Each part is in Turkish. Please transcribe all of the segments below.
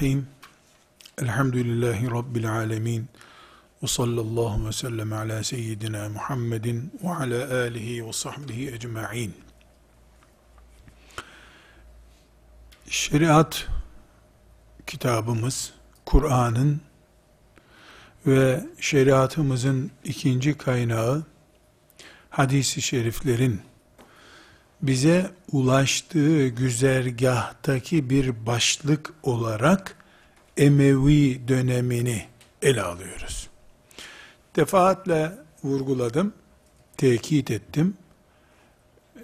Bismillahirrahmanirrahim. Elhamdülillahi Rabbil alemin. Ve sallallahu ve sellem ala seyyidina Muhammedin ve ala alihi ve sahbihi ecma'in. Şeriat kitabımız, Kur'an'ın ve şeriatımızın ikinci kaynağı, hadisi şeriflerin bize ulaştığı güzergahtaki bir başlık olarak Emevi dönemini ele alıyoruz. Defaatle vurguladım, tekit ettim.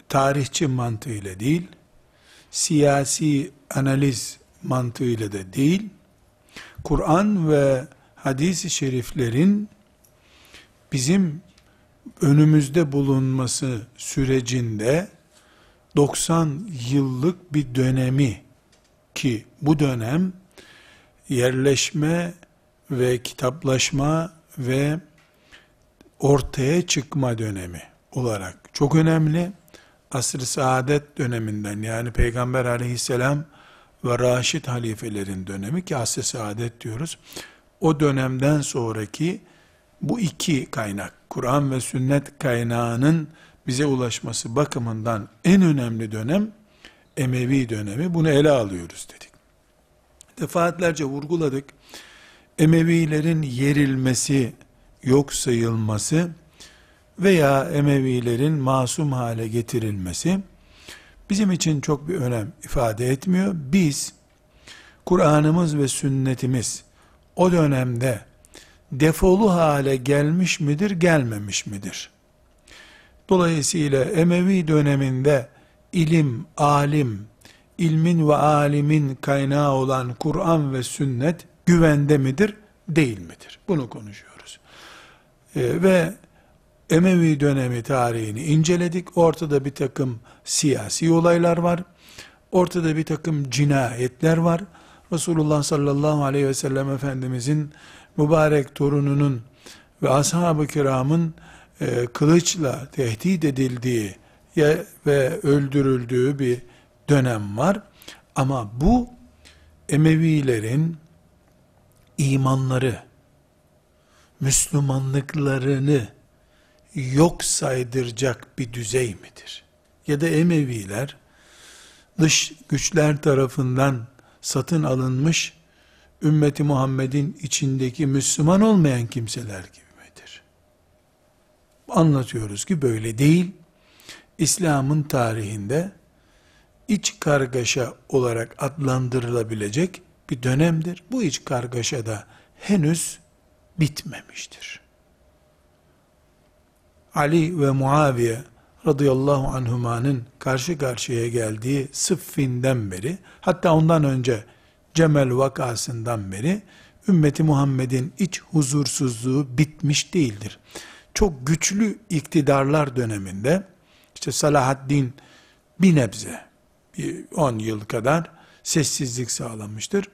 Tarihçi mantığıyla değil, siyasi analiz mantığıyla da değil, Kur'an ve hadis-i şeriflerin bizim önümüzde bulunması sürecinde 90 yıllık bir dönemi ki bu dönem yerleşme ve kitaplaşma ve ortaya çıkma dönemi olarak çok önemli. Asr-ı saadet döneminden yani Peygamber aleyhisselam ve Raşid halifelerin dönemi ki asr-ı saadet diyoruz. O dönemden sonraki bu iki kaynak, Kur'an ve sünnet kaynağının bize ulaşması bakımından en önemli dönem Emevi dönemi. Bunu ele alıyoruz dedik. Defaatlerce vurguladık. Emevilerin yerilmesi, yok sayılması veya Emevilerin masum hale getirilmesi bizim için çok bir önem ifade etmiyor. Biz Kur'an'ımız ve sünnetimiz o dönemde defolu hale gelmiş midir, gelmemiş midir? Dolayısıyla Emevi döneminde ilim, alim, ilmin ve alimin kaynağı olan Kur'an ve sünnet güvende midir, değil midir? Bunu konuşuyoruz. Ee, ve Emevi dönemi tarihini inceledik. Ortada bir takım siyasi olaylar var. Ortada bir takım cinayetler var. Resulullah sallallahu aleyhi ve sellem Efendimizin mübarek torununun ve ashab-ı kiramın e, kılıçla tehdit edildiği ve öldürüldüğü bir dönem var. Ama bu Emevilerin imanları, Müslümanlıklarını yok saydıracak bir düzey midir? Ya da Emeviler dış güçler tarafından satın alınmış ümmeti Muhammed'in içindeki Müslüman olmayan kimseler gibi anlatıyoruz ki böyle değil. İslam'ın tarihinde iç kargaşa olarak adlandırılabilecek bir dönemdir. Bu iç kargaşa da henüz bitmemiştir. Ali ve Muaviye radıyallahu anhumanın karşı karşıya geldiği Sıffin'den beri, hatta ondan önce Cemel vakasından beri, ümmeti Muhammed'in iç huzursuzluğu bitmiş değildir çok güçlü iktidarlar döneminde işte Salahaddin bir nebze 10 yıl kadar sessizlik sağlamıştır.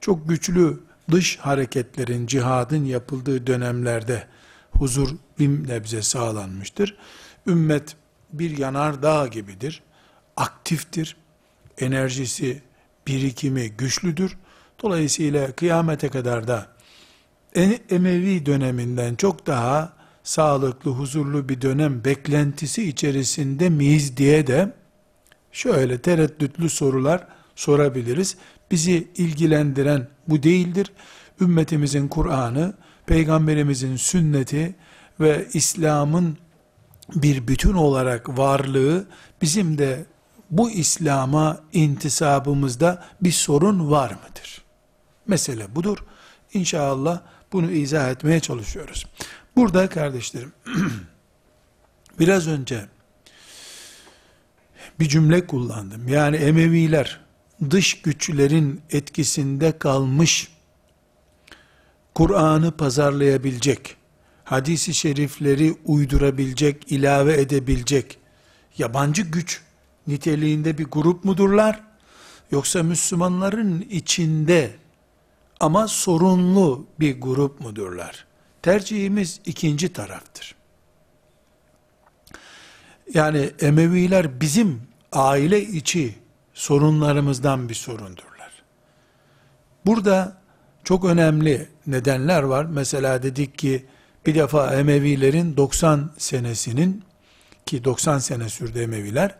Çok güçlü dış hareketlerin, cihadın yapıldığı dönemlerde huzur bir nebze sağlanmıştır. Ümmet bir yanardağ gibidir. Aktiftir. Enerjisi, birikimi güçlüdür. Dolayısıyla kıyamete kadar da Emevi döneminden çok daha sağlıklı, huzurlu bir dönem beklentisi içerisinde miyiz diye de şöyle tereddütlü sorular sorabiliriz. Bizi ilgilendiren bu değildir. Ümmetimizin Kur'an'ı, peygamberimizin sünneti ve İslam'ın bir bütün olarak varlığı bizim de bu İslam'a intisabımızda bir sorun var mıdır? Mesele budur. İnşallah bunu izah etmeye çalışıyoruz. Burada kardeşlerim, biraz önce bir cümle kullandım. Yani Emeviler dış güçlerin etkisinde kalmış, Kur'an'ı pazarlayabilecek, hadisi şerifleri uydurabilecek, ilave edebilecek yabancı güç niteliğinde bir grup mudurlar? Yoksa Müslümanların içinde ama sorunlu bir grup mudurlar? Tercihimiz ikinci taraftır. Yani Emeviler bizim aile içi sorunlarımızdan bir sorundurlar. Burada çok önemli nedenler var. Mesela dedik ki bir defa Emevilerin 90 senesinin ki 90 sene sürdü Emeviler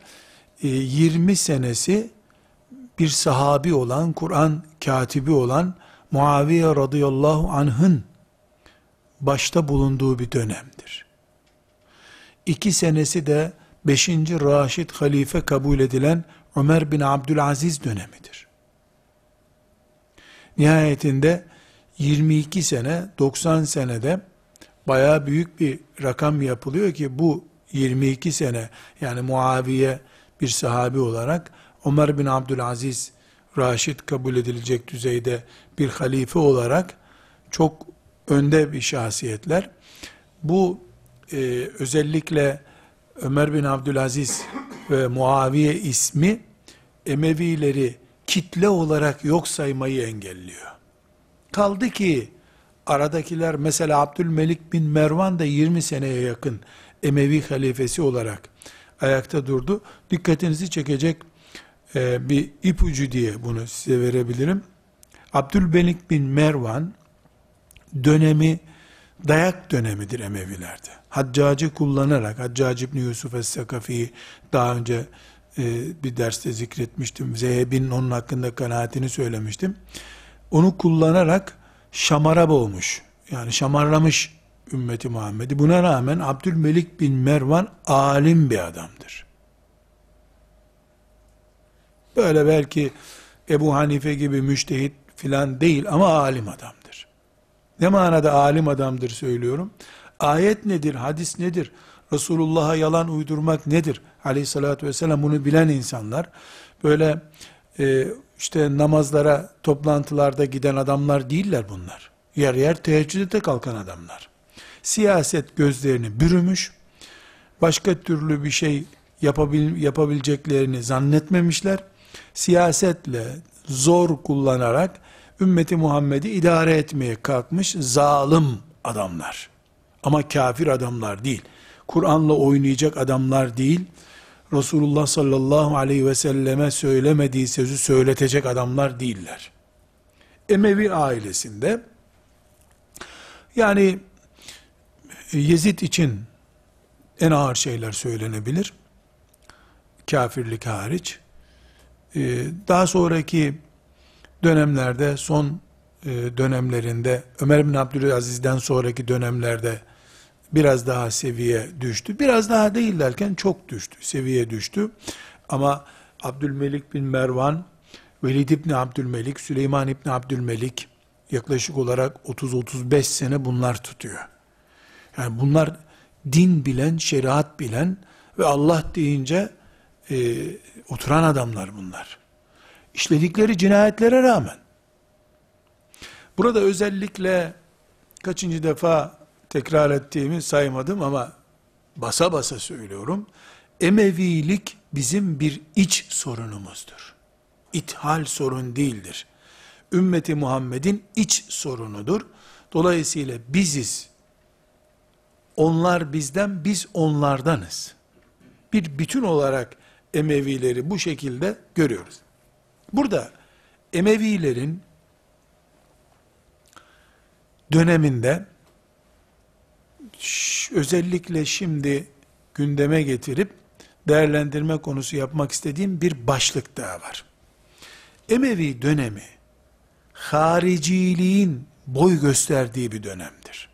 20 e, senesi bir sahabi olan, Kur'an katibi olan Muaviye radıyallahu anh'ın başta bulunduğu bir dönemdir. İki senesi de 5. Raşid halife kabul edilen Ömer bin Abdülaziz dönemidir. Nihayetinde 22 sene, 90 senede baya büyük bir rakam yapılıyor ki bu 22 sene yani Muaviye bir sahabi olarak Ömer bin Abdülaziz Raşid kabul edilecek düzeyde bir halife olarak çok önde bir şahsiyetler. Bu e, özellikle Ömer bin Abdülaziz ve Muaviye ismi Emevileri kitle olarak yok saymayı engelliyor. Kaldı ki aradakiler mesela Abdülmelik bin Mervan da 20 seneye yakın Emevi halifesi olarak ayakta durdu. Dikkatinizi çekecek e, bir ipucu diye bunu size verebilirim. Abdülmelik bin Mervan dönemi dayak dönemidir Emevilerde. Haccacı kullanarak, Haccacı İbni Yusuf Es-Sakafi'yi daha önce e, bir derste zikretmiştim. Zehebi'nin onun hakkında kanaatini söylemiştim. Onu kullanarak şamara boğmuş. Yani şamarlamış ümmeti Muhammed'i. Buna rağmen Abdülmelik bin Mervan alim bir adamdır. Böyle belki Ebu Hanife gibi müştehit filan değil ama alim adamdır. Ne manada alim adamdır söylüyorum. Ayet nedir, hadis nedir, Resulullah'a yalan uydurmak nedir? Aleyhissalatü vesselam bunu bilen insanlar, böyle e, işte namazlara, toplantılarda giden adamlar değiller bunlar. Yer yer teheccüde kalkan adamlar. Siyaset gözlerini bürümüş, başka türlü bir şey yapabil, yapabileceklerini zannetmemişler. Siyasetle zor kullanarak ümmeti Muhammed'i idare etmeye kalkmış zalim adamlar. Ama kafir adamlar değil. Kur'an'la oynayacak adamlar değil. Resulullah sallallahu aleyhi ve selleme söylemediği sözü söyletecek adamlar değiller. Emevi ailesinde yani Yezid için en ağır şeyler söylenebilir. Kafirlik hariç. Ee, daha sonraki dönemlerde, son e, dönemlerinde, Ömer bin Abdülaziz'den sonraki dönemlerde biraz daha seviye düştü. Biraz daha değil derken çok düştü, seviye düştü. Ama Abdülmelik bin Mervan, Velid İbni Abdülmelik, Süleyman İbni Abdülmelik yaklaşık olarak 30-35 sene bunlar tutuyor. Yani bunlar din bilen, şeriat bilen ve Allah deyince e, oturan adamlar bunlar. İşledikleri cinayetlere rağmen. Burada özellikle kaçıncı defa tekrar ettiğimi saymadım ama basa basa söylüyorum. Emevilik bizim bir iç sorunumuzdur. İthal sorun değildir. Ümmeti Muhammed'in iç sorunudur. Dolayısıyla biziz. Onlar bizden, biz onlardanız. Bir bütün olarak Emevileri bu şekilde görüyoruz. Burada Emevilerin döneminde özellikle şimdi gündeme getirip değerlendirme konusu yapmak istediğim bir başlık daha var. Emevi dönemi hariciliğin boy gösterdiği bir dönemdir.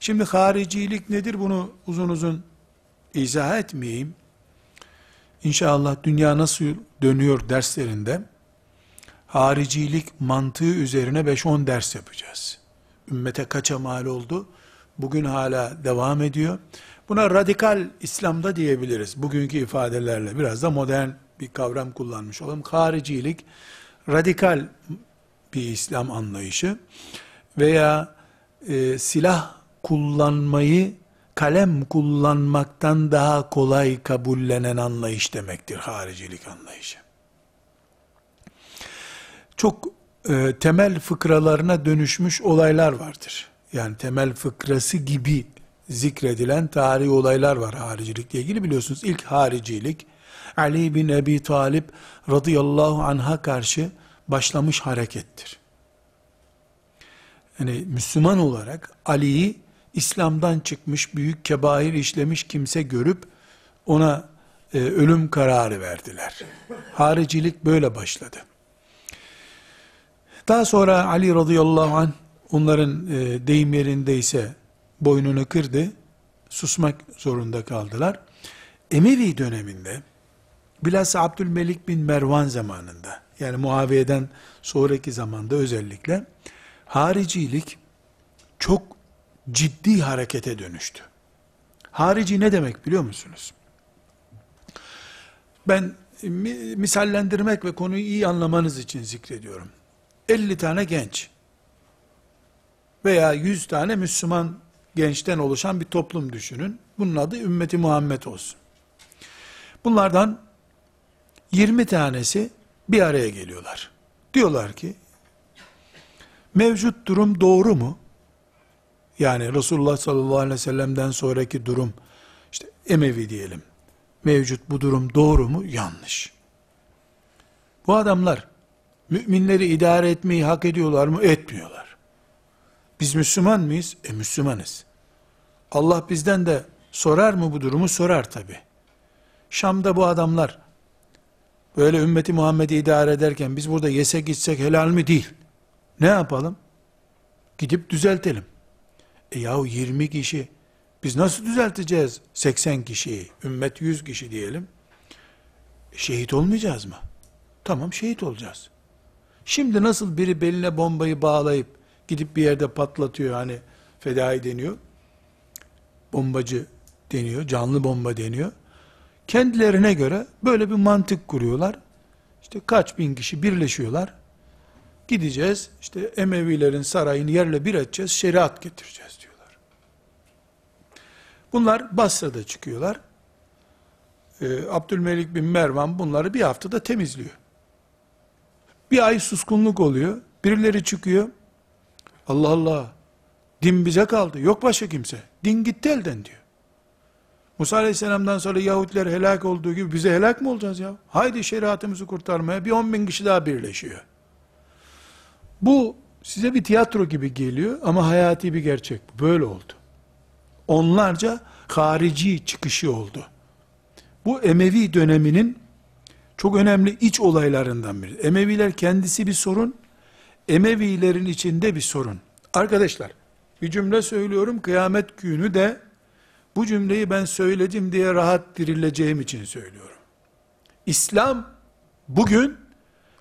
Şimdi haricilik nedir bunu uzun uzun izah etmeyeyim. İnşallah dünya nasıl dönüyor derslerinde haricilik mantığı üzerine 5-10 ders yapacağız. Ümmete kaça mal oldu? Bugün hala devam ediyor. Buna radikal İslam'da diyebiliriz. Bugünkü ifadelerle biraz da modern bir kavram kullanmış olalım. Haricilik radikal bir İslam anlayışı veya e, silah kullanmayı kalem kullanmaktan daha kolay kabullenen anlayış demektir haricilik anlayışı. Çok e, temel fıkralarına dönüşmüş olaylar vardır. Yani temel fıkrası gibi zikredilen tarihi olaylar var haricilikle ilgili biliyorsunuz. ilk haricilik Ali bin Ebi Talip radıyallahu anh'a karşı başlamış harekettir. Yani Müslüman olarak Ali'yi İslam'dan çıkmış, büyük kebair işlemiş kimse görüp ona e, ölüm kararı verdiler. Haricilik böyle başladı. Daha sonra Ali radıyallahu anh onların e, deyim yerindeyse boynunu kırdı. Susmak zorunda kaldılar. Emevi döneminde bilhassa Abdülmelik bin Mervan zamanında yani Muaviye'den sonraki zamanda özellikle haricilik çok ciddi harekete dönüştü. Harici ne demek biliyor musunuz? Ben misallendirmek ve konuyu iyi anlamanız için zikrediyorum. 50 tane genç veya 100 tane Müslüman gençten oluşan bir toplum düşünün. Bunun adı ümmeti Muhammed olsun. Bunlardan 20 tanesi bir araya geliyorlar. Diyorlar ki mevcut durum doğru mu? Yani Resulullah sallallahu aleyhi ve sellem'den sonraki durum işte Emevi diyelim. Mevcut bu durum doğru mu? Yanlış. Bu adamlar müminleri idare etmeyi hak ediyorlar mı? Etmiyorlar. Biz Müslüman mıyız? E Müslümanız. Allah bizden de sorar mı bu durumu? Sorar tabi. Şam'da bu adamlar böyle ümmeti Muhammed'i idare ederken biz burada yesek gitsek helal mi? Değil. Ne yapalım? Gidip düzeltelim. E yahu 20 kişi biz nasıl düzelteceğiz 80 kişiyi? Ümmet 100 kişi diyelim. Şehit olmayacağız mı? Tamam şehit olacağız. Şimdi nasıl biri beline bombayı bağlayıp gidip bir yerde patlatıyor hani fedai deniyor. Bombacı deniyor, canlı bomba deniyor. Kendilerine göre böyle bir mantık kuruyorlar. İşte kaç bin kişi birleşiyorlar. Gideceğiz, işte Emevilerin sarayını yerle bir edeceğiz, şeriat getireceğiz. Bunlar Basra'da çıkıyorlar. Ee, Abdülmelik bin Mervan bunları bir haftada temizliyor. Bir ay suskunluk oluyor. Birileri çıkıyor. Allah Allah. Din bize kaldı. Yok başka kimse. Din gitti elden diyor. Musa Aleyhisselam'dan sonra Yahudiler helak olduğu gibi bize helak mı olacağız ya? Haydi şeriatımızı kurtarmaya bir on bin kişi daha birleşiyor. Bu size bir tiyatro gibi geliyor ama hayati bir gerçek. Böyle oldu. Onlarca harici çıkışı oldu. Bu Emevi döneminin çok önemli iç olaylarından biri. Emeviler kendisi bir sorun, Emevilerin içinde bir sorun. Arkadaşlar, bir cümle söylüyorum, kıyamet günü de bu cümleyi ben söyledim diye rahat dirileceğim için söylüyorum. İslam bugün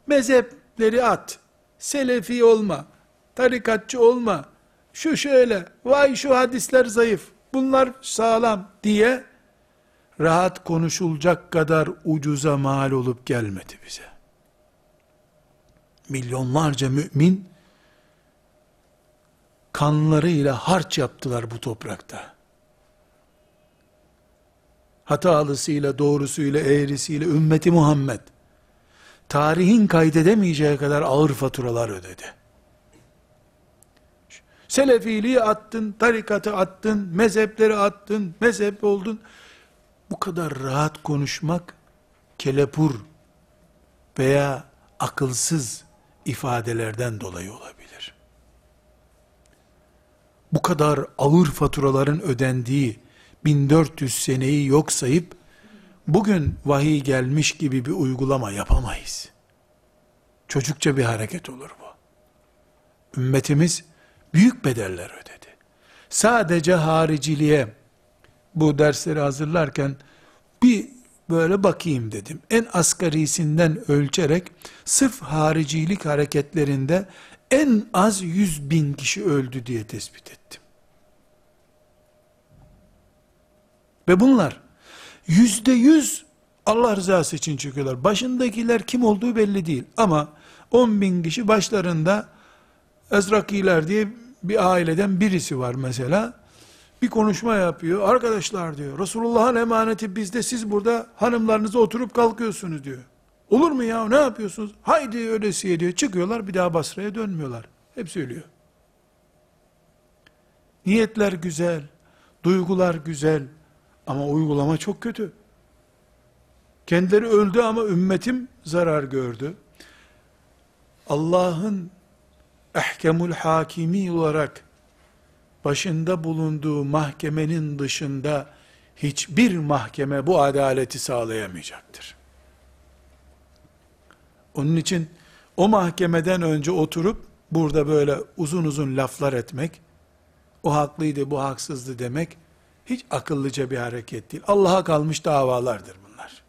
mezhepleri at, selefi olma, tarikatçı olma, şu şöyle, vay şu hadisler zayıf, bunlar sağlam diye rahat konuşulacak kadar ucuza mal olup gelmedi bize. Milyonlarca mümin kanlarıyla harç yaptılar bu toprakta. Hatalısıyla, doğrusuyla, eğrisiyle ümmeti Muhammed tarihin kaydedemeyeceği kadar ağır faturalar ödedi. Selefiliği attın, tarikatı attın, mezhepleri attın, mezhep oldun bu kadar rahat konuşmak kelepur veya akılsız ifadelerden dolayı olabilir. Bu kadar ağır faturaların ödendiği 1400 seneyi yok sayıp bugün vahiy gelmiş gibi bir uygulama yapamayız. Çocukça bir hareket olur bu. Ümmetimiz büyük bedeller ödedi. Sadece hariciliğe bu dersleri hazırlarken bir böyle bakayım dedim. En asgarisinden ölçerek sırf haricilik hareketlerinde en az yüz bin kişi öldü diye tespit ettim. Ve bunlar yüzde yüz Allah rızası için çıkıyorlar. Başındakiler kim olduğu belli değil. Ama on bin kişi başlarında Ezrakiler diye bir aileden birisi var mesela bir konuşma yapıyor. Arkadaşlar diyor, Resulullah'ın emaneti bizde, siz burada hanımlarınıza oturup kalkıyorsunuz diyor. Olur mu ya, ne yapıyorsunuz? Haydi öylesiye diyor. Çıkıyorlar, bir daha Basra'ya dönmüyorlar. Hep söylüyor. Niyetler güzel, duygular güzel ama uygulama çok kötü. Kendileri öldü ama ümmetim zarar gördü. Allah'ın ehkemul hakimi olarak başında bulunduğu mahkemenin dışında hiçbir mahkeme bu adaleti sağlayamayacaktır. Onun için o mahkemeden önce oturup burada böyle uzun uzun laflar etmek, o haklıydı, bu haksızdı demek hiç akıllıca bir hareket değil. Allah'a kalmış davalardır bunlar.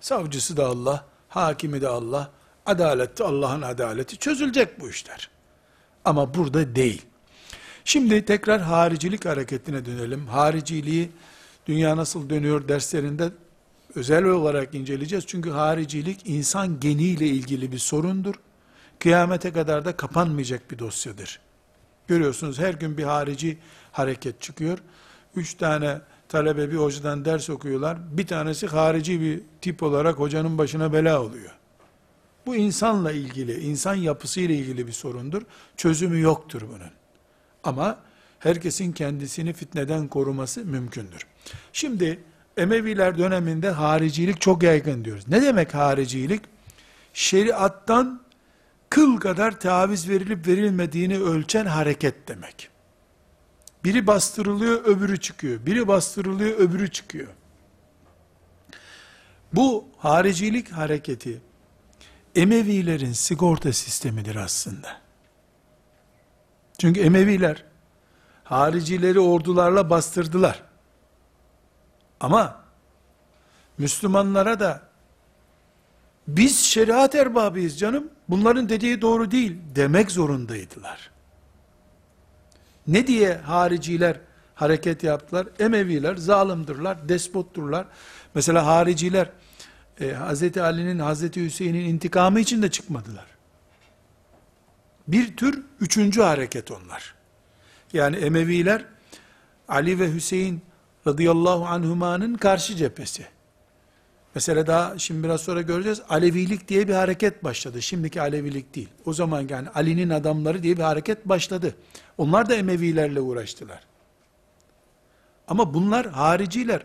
Savcısı da Allah, hakimi de Allah, adalette Allah'ın adaleti çözülecek bu işler. Ama burada değil. Şimdi tekrar haricilik hareketine dönelim. Hariciliği dünya nasıl dönüyor derslerinde özel olarak inceleyeceğiz. Çünkü haricilik insan geniyle ilgili bir sorundur. Kıyamete kadar da kapanmayacak bir dosyadır. Görüyorsunuz her gün bir harici hareket çıkıyor. Üç tane talebe bir hocadan ders okuyorlar. Bir tanesi harici bir tip olarak hocanın başına bela oluyor. Bu insanla ilgili, insan yapısıyla ilgili bir sorundur. Çözümü yoktur bunun. Ama herkesin kendisini fitneden koruması mümkündür. Şimdi Emeviler döneminde haricilik çok yaygın diyoruz. Ne demek haricilik? Şeriattan kıl kadar taviz verilip verilmediğini ölçen hareket demek. Biri bastırılıyor, öbürü çıkıyor. Biri bastırılıyor, öbürü çıkıyor. Bu haricilik hareketi Emevilerin sigorta sistemidir aslında. Çünkü Emeviler haricileri ordularla bastırdılar. Ama Müslümanlara da biz şeriat erbabıyız canım, bunların dediği doğru değil demek zorundaydılar. Ne diye hariciler hareket yaptılar? Emeviler zalimdirler, despotturlar. Mesela hariciler e, Hz. Ali'nin, Hz. Hüseyin'in intikamı için de çıkmadılar. Bir tür üçüncü hareket onlar. Yani Emeviler Ali ve Hüseyin radıyallahu anhumanın karşı cephesi. Mesela daha şimdi biraz sonra göreceğiz. Alevilik diye bir hareket başladı. Şimdiki Alevilik değil. O zaman yani Ali'nin adamları diye bir hareket başladı. Onlar da Emevilerle uğraştılar. Ama bunlar hariciler.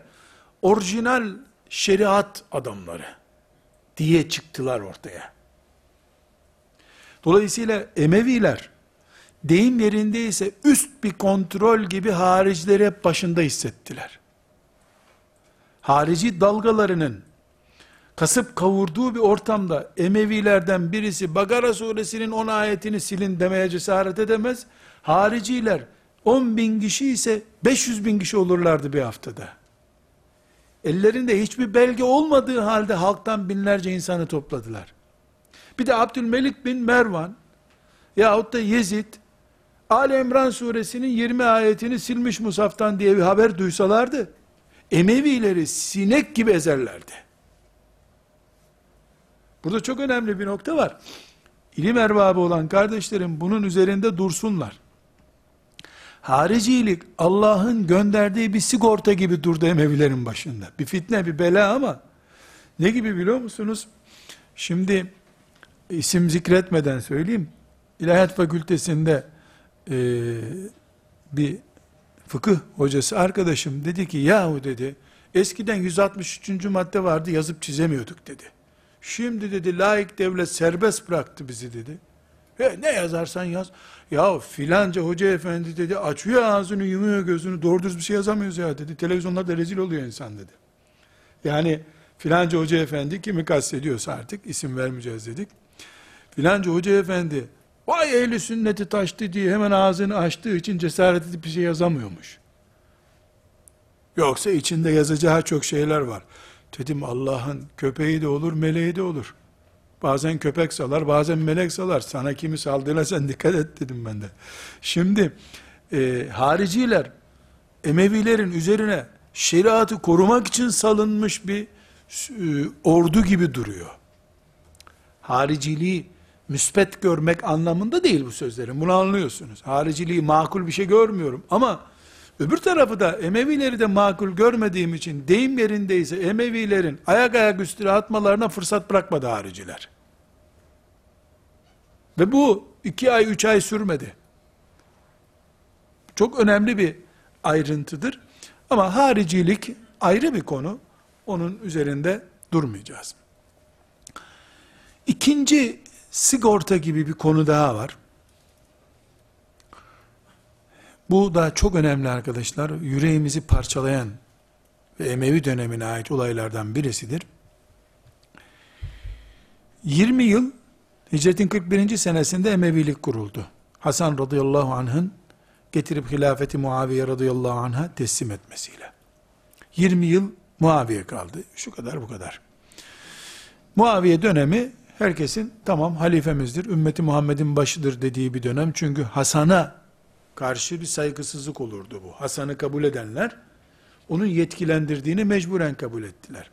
Orijinal şeriat adamları diye çıktılar ortaya. Dolayısıyla Emeviler deyim yerindeyse üst bir kontrol gibi haricileri hep başında hissettiler. Harici dalgalarının kasıp kavurduğu bir ortamda Emevilerden birisi Bagara suresinin 10 ayetini silin demeye cesaret edemez. Hariciler 10 bin kişi ise 500 bin kişi olurlardı bir haftada. Ellerinde hiçbir belge olmadığı halde halktan binlerce insanı topladılar. Bir de Abdülmelik bin Mervan yahut da Yezid Ali İmran suresinin 20 ayetini silmiş Musaf'tan diye bir haber duysalardı Emevileri sinek gibi ezerlerdi. Burada çok önemli bir nokta var. İlim erbabı olan kardeşlerim bunun üzerinde dursunlar. Haricilik Allah'ın gönderdiği bir sigorta gibi durdu Emevilerin başında. Bir fitne, bir bela ama ne gibi biliyor musunuz? Şimdi isim zikretmeden söyleyeyim. İlahiyat Fakültesinde e, bir fıkıh hocası arkadaşım dedi ki yahu dedi eskiden 163. madde vardı yazıp çizemiyorduk dedi. Şimdi dedi laik devlet serbest bıraktı bizi dedi. He, ne yazarsan yaz. Ya filanca hoca efendi dedi açıyor ağzını yumuyor gözünü doğru düz bir şey yazamıyoruz ya dedi. Televizyonlarda rezil oluyor insan dedi. Yani filanca hoca efendi kimi kastediyorsa artık isim vermeyeceğiz dedik. Filanca hoca efendi vay ehli sünneti taştı diye hemen ağzını açtığı için cesaret edip bir şey yazamıyormuş. Yoksa içinde yazacağı çok şeyler var. Dedim Allah'ın köpeği de olur, meleği de olur. Bazen köpek salar, bazen melek salar. Sana kimi saldığına sen dikkat et dedim ben de. Şimdi e, hariciler Emevilerin üzerine şeriatı korumak için salınmış bir e, ordu gibi duruyor. Hariciliği müspet görmek anlamında değil bu sözlerim. Bunu anlıyorsunuz. Hariciliği makul bir şey görmüyorum. Ama öbür tarafı da Emevileri de makul görmediğim için deyim yerindeyse Emevilerin ayak ayak üstüne atmalarına fırsat bırakmadı hariciler. Ve bu iki ay, üç ay sürmedi. Çok önemli bir ayrıntıdır. Ama haricilik ayrı bir konu. Onun üzerinde durmayacağız. İkinci sigorta gibi bir konu daha var. Bu da çok önemli arkadaşlar. Yüreğimizi parçalayan ve Emevi dönemine ait olaylardan birisidir. 20 yıl Hicretin 41. senesinde Emevilik kuruldu. Hasan radıyallahu anh'ın getirip hilafeti Muaviye radıyallahu anh'a teslim etmesiyle. 20 yıl Muaviye kaldı. Şu kadar bu kadar. Muaviye dönemi herkesin tamam halifemizdir, ümmeti Muhammed'in başıdır dediği bir dönem. Çünkü Hasan'a karşı bir saygısızlık olurdu bu. Hasan'ı kabul edenler onun yetkilendirdiğini mecburen kabul ettiler.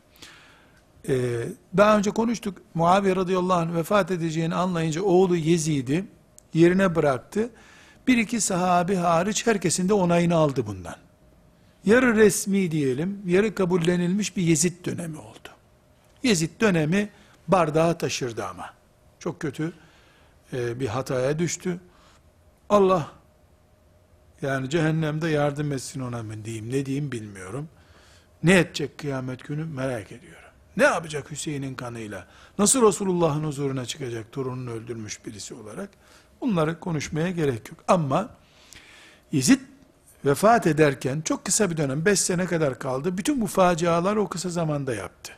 Ee, daha önce konuştuk. Muaviye radıyallahu anh vefat edeceğini anlayınca oğlu Yezid'i yerine bıraktı. Bir iki sahabi hariç herkesin de onayını aldı bundan. Yarı resmi diyelim, yarı kabullenilmiş bir Yezid dönemi oldu. Yezid dönemi bardağı taşırdı ama. Çok kötü e, bir hataya düştü. Allah yani cehennemde yardım etsin ona mı diyeyim, ne diyeyim bilmiyorum. Ne edecek kıyamet günü merak ediyorum. Ne yapacak Hüseyin'in kanıyla? Nasıl Resulullah'ın huzuruna çıkacak torununu öldürmüş birisi olarak? Bunları konuşmaya gerek yok. Ama Yezid vefat ederken çok kısa bir dönem, 5 sene kadar kaldı. Bütün bu facialar o kısa zamanda yaptı.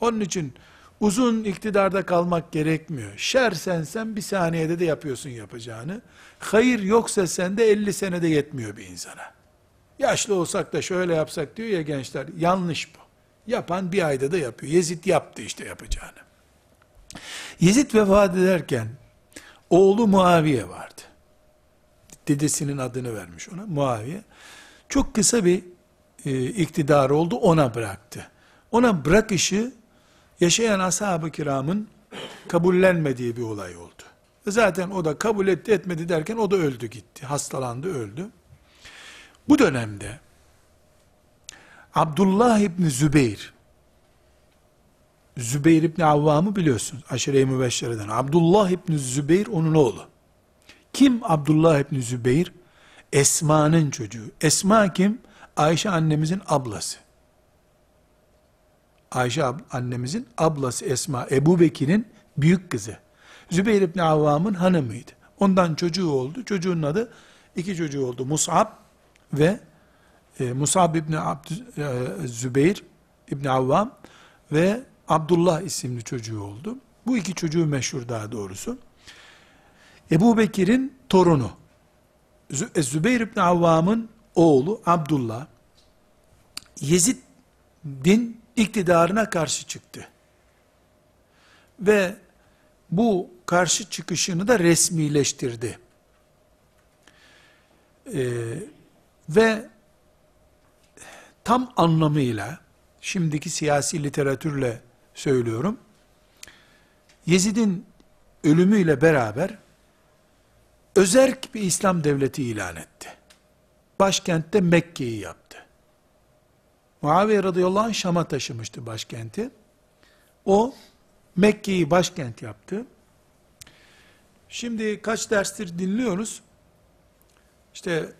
Onun için uzun iktidarda kalmak gerekmiyor. Şer sensen bir saniyede de yapıyorsun yapacağını. Hayır yoksa sende 50 senede yetmiyor bir insana. Yaşlı olsak da şöyle yapsak diyor ya gençler. Yanlış bu. Yapan bir ayda da yapıyor. Yezid yaptı işte yapacağını. Yezid vefat ederken oğlu Muaviye vardı. Dedesinin adını vermiş ona Muaviye. Çok kısa bir e, iktidar oldu ona bıraktı. Ona bırakışı yaşayan ashab-ı kiramın kabullenmediği bir olay oldu. Zaten o da kabul etti etmedi derken o da öldü gitti. Hastalandı öldü. Bu dönemde Abdullah İbni Zübeyir Zübeyir İbni Avvam'ı biliyorsunuz. Aşire-i Mübeşşere'den. Abdullah İbni Zübeyir onun oğlu. Kim Abdullah İbni Zübeyir? Esma'nın çocuğu. Esma kim? Ayşe annemizin ablası. Ayşe annemizin ablası Esma, Ebu Bekir'in büyük kızı. Zübeyir İbni Avvam'ın hanımıydı. Ondan çocuğu oldu. Çocuğun adı, iki çocuğu oldu. Mus'ab ve e, Musab İbni Abd, e, Zübeyir İbni Avvam ve Abdullah isimli çocuğu oldu. Bu iki çocuğu meşhur daha doğrusu. Ebu Bekir'in torunu, e, Zübeyir İbni Avvam'ın oğlu Abdullah, Yezid'in iktidarına karşı çıktı. Ve bu karşı çıkışını da resmileştirdi. Ee, ve tam anlamıyla şimdiki siyasi literatürle söylüyorum. Yezid'in ölümüyle beraber özerk bir İslam devleti ilan etti. Başkentte Mekke'yi yaptı. Muaviye radıyallahu anh Şam'a taşımıştı başkenti. O Mekke'yi başkent yaptı. Şimdi kaç derstir dinliyoruz. İşte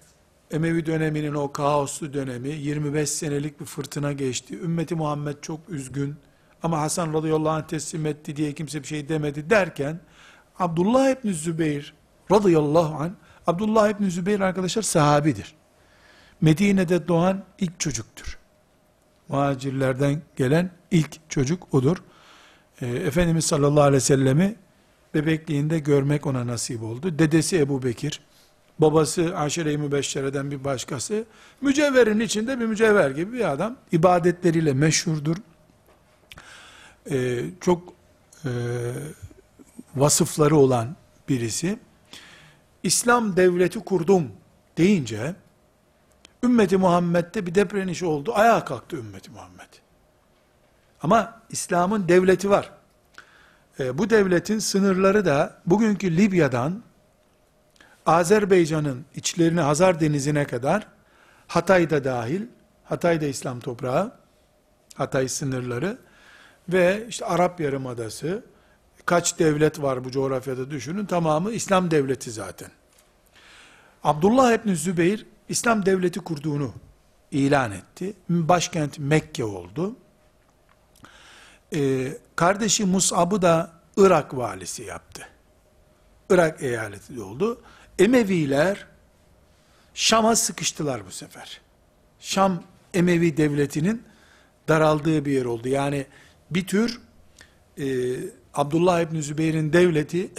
Emevi döneminin o kaoslu dönemi 25 senelik bir fırtına geçti. Ümmeti Muhammed çok üzgün ama Hasan radıyallahu anh teslim etti diye kimse bir şey demedi derken Abdullah İbni Zübeyir radıyallahu anh Abdullah İbni Zübeyir arkadaşlar sahabidir. Medine'de doğan ilk çocuktur. Muhacirlerden gelen ilk çocuk odur. E, Efendimiz sallallahu aleyhi ve sellemi bebekliğinde görmek ona nasip oldu. Dedesi Ebu Bekir, babası aşire-i mübeşşereden bir başkası, mücevherin içinde bir mücevher gibi bir adam, ibadetleriyle meşhurdur. Ee, çok e, vasıfları olan birisi, İslam devleti kurdum deyince, ümmeti Muhammed'de bir depreniş oldu, ayağa kalktı ümmeti Muhammed. Ama İslam'ın devleti var. E, bu devletin sınırları da bugünkü Libya'dan Azerbaycan'ın içlerini Hazar Denizi'ne kadar Hatay'da dahil, Hatay'da İslam toprağı, Hatay sınırları ve işte Arap Yarımadası, kaç devlet var bu coğrafyada düşünün, tamamı İslam devleti zaten. Abdullah İbni Zübeyir, İslam devleti kurduğunu ilan etti. Başkent Mekke oldu. Ee, kardeşi Mus'ab'ı da Irak valisi yaptı. Irak eyaleti oldu. Emeviler Şam'a sıkıştılar bu sefer. Şam Emevi devletinin daraldığı bir yer oldu. Yani bir tür e, Abdullah İbni Zübeyir'in devleti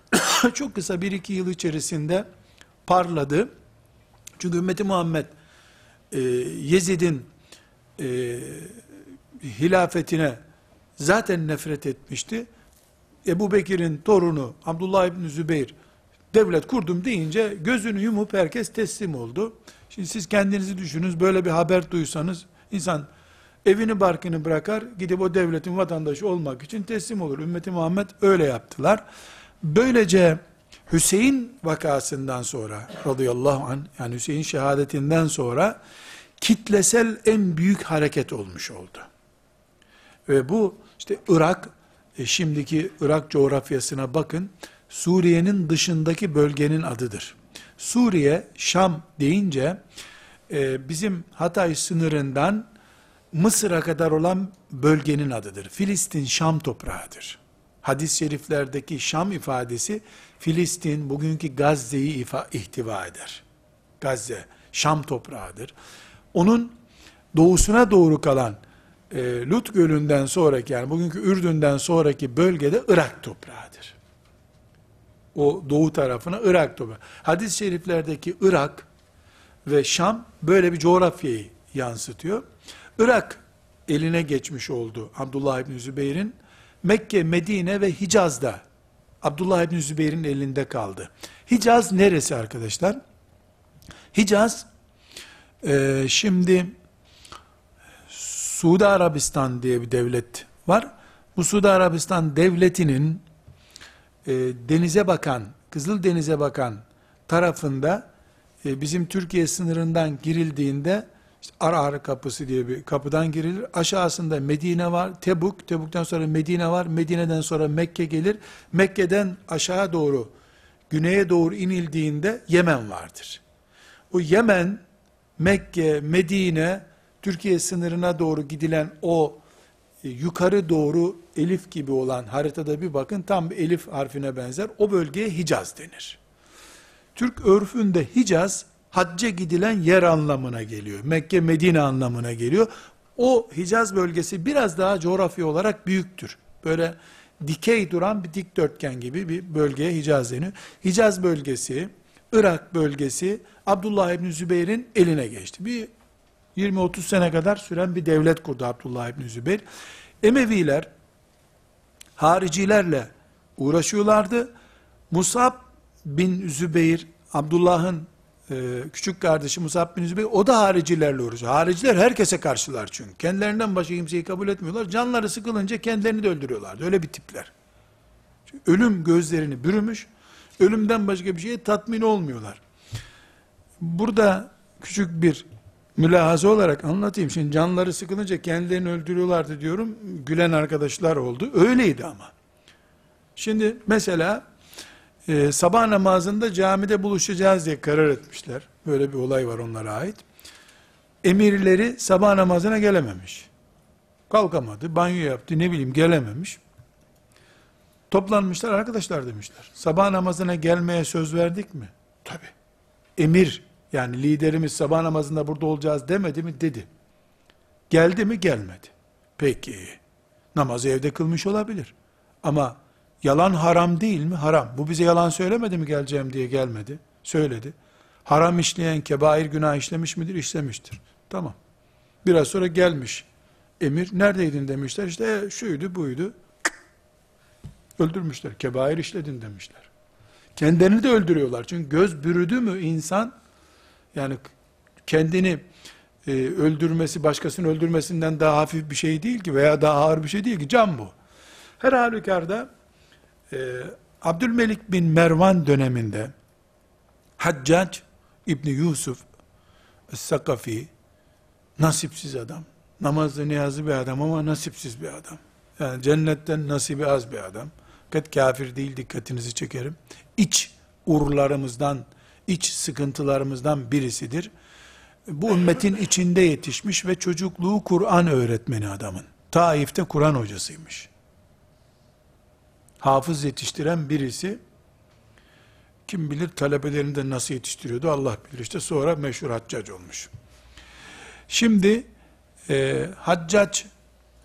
çok kısa bir iki yıl içerisinde parladı. Çünkü ümmeti Muhammed e, Yezid'in e, hilafetine zaten nefret etmişti. Ebu Bekir'in torunu Abdullah İbni Zübeyir devlet kurdum deyince gözünü yumup herkes teslim oldu. Şimdi siz kendinizi düşününüz böyle bir haber duysanız insan evini barkını bırakar gidip o devletin vatandaşı olmak için teslim olur. Ümmeti Muhammed öyle yaptılar. Böylece Hüseyin vakasından sonra radıyallahu anh yani Hüseyin şehadetinden sonra kitlesel en büyük hareket olmuş oldu. Ve bu işte Irak e, şimdiki Irak coğrafyasına bakın Suriye'nin dışındaki bölgenin adıdır. Suriye, Şam deyince e, bizim Hatay sınırından Mısır'a kadar olan bölgenin adıdır. Filistin Şam toprağıdır. Hadis-i şeriflerdeki Şam ifadesi Filistin bugünkü Gazze'yi ihtiva eder. Gazze Şam toprağıdır. Onun doğusuna doğru kalan e, Lut Gölü'nden sonraki yani bugünkü Ürdün'den sonraki bölgede Irak toprağıdır. O doğu tarafına Irak toprağı. Hadis-i şeriflerdeki Irak ve Şam böyle bir coğrafyayı yansıtıyor. Irak eline geçmiş oldu Abdullah İbni Zübeyir'in. Mekke, Medine ve Hicaz'da Abdullah İbni Zübeyir'in elinde kaldı. Hicaz neresi arkadaşlar? Hicaz e, şimdi Suudi Arabistan diye bir devlet var. Bu Suudi Arabistan devletinin e, denize bakan, Kızıl Denize bakan tarafında e, bizim Türkiye sınırından girildiğinde işte Arar kapısı diye bir kapıdan girilir. Aşağısında Medine var, Tebuk, Tebuk'tan sonra Medine var, Medine'den sonra Mekke gelir. Mekke'den aşağı doğru, güneye doğru inildiğinde Yemen vardır. O Yemen, Mekke, Medine, Türkiye sınırına doğru gidilen o e, yukarı doğru elif gibi olan haritada bir bakın tam elif harfine benzer. O bölgeye Hicaz denir. Türk örfünde Hicaz hacca gidilen yer anlamına geliyor. Mekke, Medine anlamına geliyor. O Hicaz bölgesi biraz daha coğrafya olarak büyüktür. Böyle dikey duran bir dikdörtgen gibi bir bölgeye Hicaz deniyor. Hicaz bölgesi, Irak bölgesi Abdullah İbni Zübeyir'in eline geçti. Bir 20-30 sene kadar süren bir devlet kurdu Abdullah İbni Zübeyir. Emeviler haricilerle uğraşıyorlardı. Musab bin Zübeyir, Abdullah'ın e, küçük kardeşi Musab bin Zübeyir, o da haricilerle uğraşıyor. Hariciler herkese karşılar çünkü. Kendilerinden başka kimseyi kabul etmiyorlar. Canları sıkılınca kendilerini de öldürüyorlardı. Öyle bir tipler. Çünkü ölüm gözlerini bürümüş, ölümden başka bir şeye tatmin olmuyorlar. Burada küçük bir mülahaza olarak anlatayım. Şimdi canları sıkılınca kendilerini öldürüyorlardı diyorum. Gülen arkadaşlar oldu. Öyleydi ama. Şimdi mesela e, sabah namazında camide buluşacağız diye karar etmişler. Böyle bir olay var onlara ait. Emirleri sabah namazına gelememiş. Kalkamadı, banyo yaptı, ne bileyim gelememiş. Toplanmışlar arkadaşlar demişler. Sabah namazına gelmeye söz verdik mi? Tabi. Emir yani liderimiz sabah namazında burada olacağız demedi mi? Dedi. Geldi mi? Gelmedi. Peki. Namazı evde kılmış olabilir. Ama yalan haram değil mi? Haram. Bu bize yalan söylemedi mi geleceğim diye gelmedi. Söyledi. Haram işleyen kebair günah işlemiş midir? İşlemiştir. Tamam. Biraz sonra gelmiş. Emir neredeydin demişler. İşte e, şuydu buydu. Öldürmüşler. Kebair işledin demişler. Kendilerini de öldürüyorlar. Çünkü göz bürüdü mü insan yani kendini e, öldürmesi, başkasını öldürmesinden daha hafif bir şey değil ki veya daha ağır bir şey değil ki. Can bu. Her halükarda e, Abdülmelik bin Mervan döneminde Haccac İbni Yusuf Sakafi nasipsiz adam. Namazlı niyazlı bir adam ama nasipsiz bir adam. Yani cennetten nasibi az bir adam. Kat kafir değil dikkatinizi çekerim. İç urlarımızdan iç sıkıntılarımızdan birisidir. bu ümmetin içinde yetişmiş ve çocukluğu Kur'an öğretmeni adamın. Taif'te Kur'an hocasıymış. Hafız yetiştiren birisi, kim bilir talebelerini de nasıl yetiştiriyordu Allah bilir. İşte sonra meşhur haccac olmuş. Şimdi e, haccac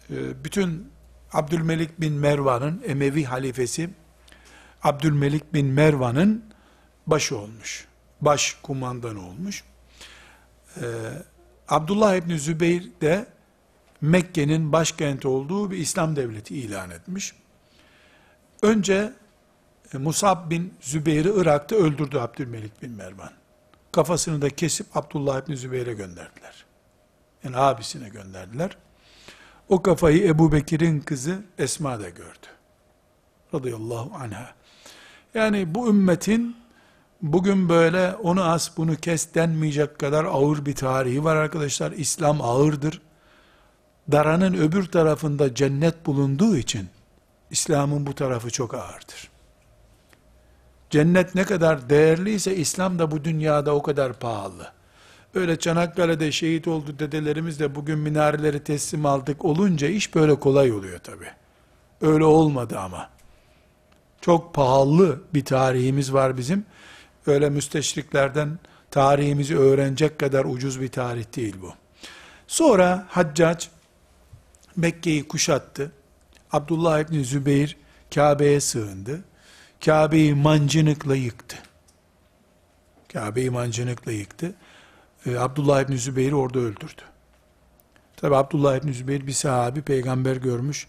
e, bütün Abdülmelik bin Mervan'ın Emevi halifesi Abdülmelik bin Mervan'ın başı olmuş. Baş kumandan olmuş. Ee, Abdullah İbni Zübeyir de Mekke'nin başkenti olduğu bir İslam devleti ilan etmiş. Önce e, Musab bin Zübeyir'i Irak'ta öldürdü Abdülmelik bin Mervan. Kafasını da kesip Abdullah İbni Zübeyir'e gönderdiler. Yani abisine gönderdiler. O kafayı Ebu Bekir'in kızı Esma da gördü. Radıyallahu anha. Yani bu ümmetin bugün böyle onu as bunu kes denmeyecek kadar ağır bir tarihi var arkadaşlar. İslam ağırdır. Daranın öbür tarafında cennet bulunduğu için İslam'ın bu tarafı çok ağırdır. Cennet ne kadar değerliyse İslam da bu dünyada o kadar pahalı. Öyle Çanakkale'de şehit oldu dedelerimiz de bugün minareleri teslim aldık olunca iş böyle kolay oluyor tabi. Öyle olmadı ama. Çok pahalı bir tarihimiz var bizim. Öyle müsteşriklerden tarihimizi öğrenecek kadar ucuz bir tarih değil bu. Sonra Haccac Mekke'yi kuşattı. Abdullah İbni Zübeyir Kabe'ye sığındı. Kabe'yi mancınıkla yıktı. Kabe'yi mancınıkla yıktı. Ee, Abdullah İbni Zübeyir'i orada öldürdü. Tabi Abdullah İbni Zübeyir bir sahabi peygamber görmüş.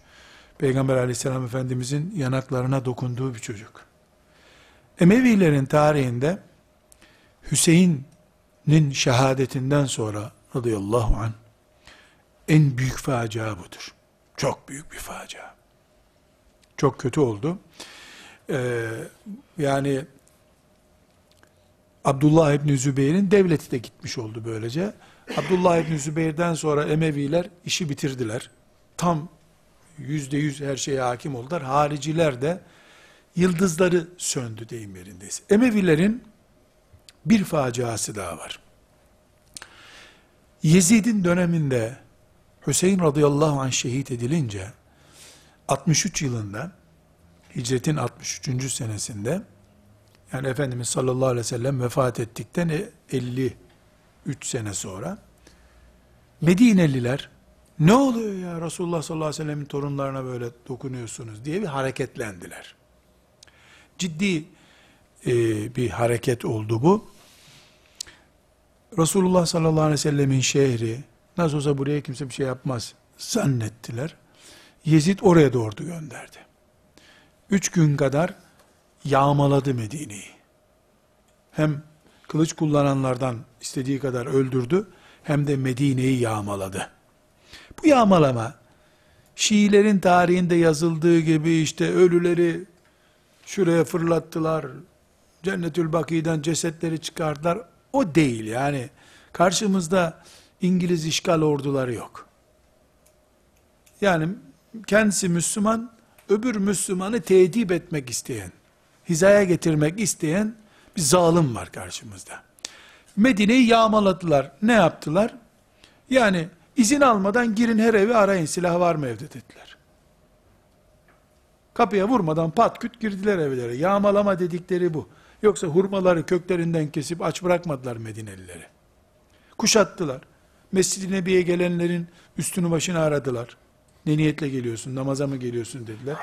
Peygamber aleyhisselam efendimizin yanaklarına dokunduğu bir çocuk. Emevilerin tarihinde Hüseyin'in şehadetinden sonra radıyallahu anh en büyük facia budur. Çok büyük bir facia. Çok kötü oldu. Ee, yani Abdullah İbni Zübeyir'in devleti de gitmiş oldu böylece. Abdullah İbni Zübeyir'den sonra Emeviler işi bitirdiler. Tam yüzde yüz her şeye hakim oldular. Hariciler de yıldızları söndü deyim yerindeyiz. Emevilerin bir faciası daha var. Yezid'in döneminde Hüseyin radıyallahu anh şehit edilince 63 yılında hicretin 63. senesinde yani Efendimiz sallallahu aleyhi ve sellem vefat ettikten 53 sene sonra Medineliler ne oluyor ya Resulullah sallallahu aleyhi ve sellemin torunlarına böyle dokunuyorsunuz diye bir hareketlendiler. Ciddi e, bir hareket oldu bu. Resulullah sallallahu aleyhi ve sellemin şehri, nasıl olsa buraya kimse bir şey yapmaz zannettiler. Yezid oraya da ordu gönderdi. Üç gün kadar yağmaladı Medine'yi. Hem kılıç kullananlardan istediği kadar öldürdü, hem de Medine'yi yağmaladı. Bu yağmalama, Şiilerin tarihinde yazıldığı gibi işte ölüleri şuraya fırlattılar, Cennetül Baki'den cesetleri çıkardılar, o değil yani. Karşımızda İngiliz işgal orduları yok. Yani kendisi Müslüman, öbür Müslümanı tedip etmek isteyen, hizaya getirmek isteyen bir zalim var karşımızda. Medine'yi yağmaladılar. Ne yaptılar? Yani izin almadan girin her evi arayın silah var mı evde dediler. Kapıya vurmadan pat küt girdiler evlere. Yağmalama dedikleri bu. Yoksa hurmaları köklerinden kesip aç bırakmadılar Medinelileri. Kuşattılar. Mescid-i Nebi'ye gelenlerin üstünü başını aradılar. Ne niyetle geliyorsun, namaza mı geliyorsun dediler.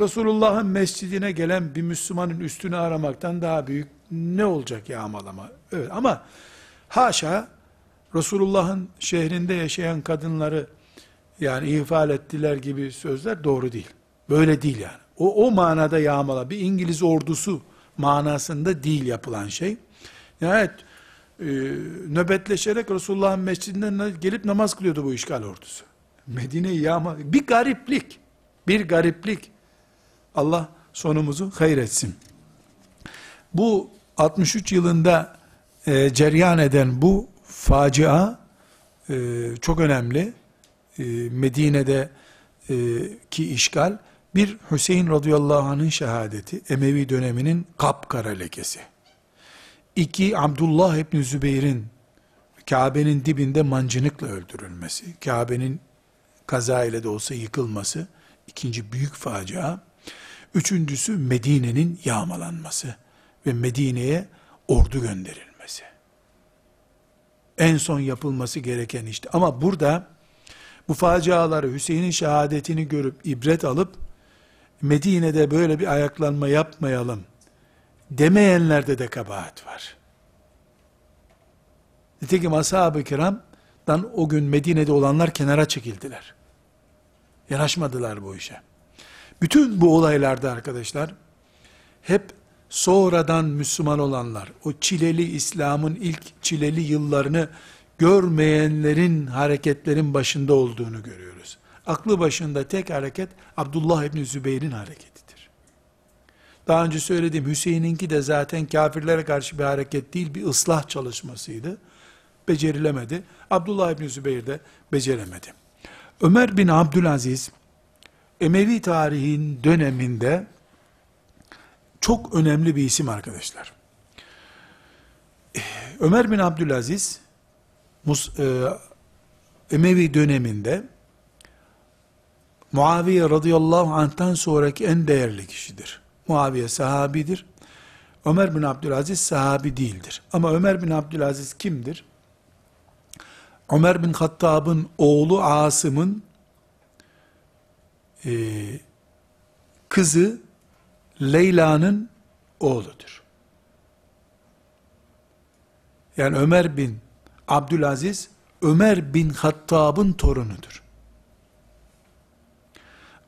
Resulullah'ın mescidine gelen bir Müslümanın üstünü aramaktan daha büyük ne olacak yağmalama? Evet ama haşa Resulullah'ın şehrinde yaşayan kadınları yani ifade ettiler gibi sözler doğru değil. Böyle değil yani. O, o manada yağmala bir İngiliz ordusu manasında değil yapılan şey. Nihayet e, nöbetleşerek Resulullah'ın mescidinden gelip namaz kılıyordu bu işgal ordusu. Medine'yi yağma, bir gariplik, bir gariplik. Allah sonumuzu hayretsin. Bu 63 yılında e, ceryan eden bu facia e, çok önemli. E, Medine'de e, ki işgal bir Hüseyin radıyallahu anh'ın şehadeti, Emevi döneminin kapkara lekesi. İki, Abdullah İbni Zübeyir'in Kabe'nin dibinde mancınıkla öldürülmesi, Kabe'nin kaza ile de olsa yıkılması, ikinci büyük facia. Üçüncüsü Medine'nin yağmalanması ve Medine'ye ordu gönderilmesi. En son yapılması gereken işte. Ama burada bu faciaları Hüseyin'in şehadetini görüp ibret alıp Medine'de böyle bir ayaklanma yapmayalım demeyenlerde de kabahat var. Nitekim ashab-ı kiramdan o gün Medine'de olanlar kenara çekildiler. Yanaşmadılar bu işe. Bütün bu olaylarda arkadaşlar hep sonradan Müslüman olanlar, o çileli İslam'ın ilk çileli yıllarını görmeyenlerin hareketlerin başında olduğunu görüyoruz. Aklı başında tek hareket Abdullah İbni Zübeyir'in hareketidir. Daha önce söylediğim Hüseyin'inki de zaten kafirlere karşı bir hareket değil, bir ıslah çalışmasıydı. Becerilemedi. Abdullah İbni Zübeyir de beceremedi. Ömer bin Abdülaziz, Emevi tarihin döneminde çok önemli bir isim arkadaşlar. Ömer bin Abdülaziz, Mus, e, Emevi döneminde Muaviye radıyallahu anh'tan sonraki en değerli kişidir. Muaviye sahabidir. Ömer bin Abdülaziz sahabi değildir. Ama Ömer bin Abdülaziz kimdir? Ömer bin Hattab'ın oğlu Asım'ın e, kızı Leyla'nın oğludur. Yani Ömer bin Abdülaziz, Ömer bin Hattab'ın torunudur.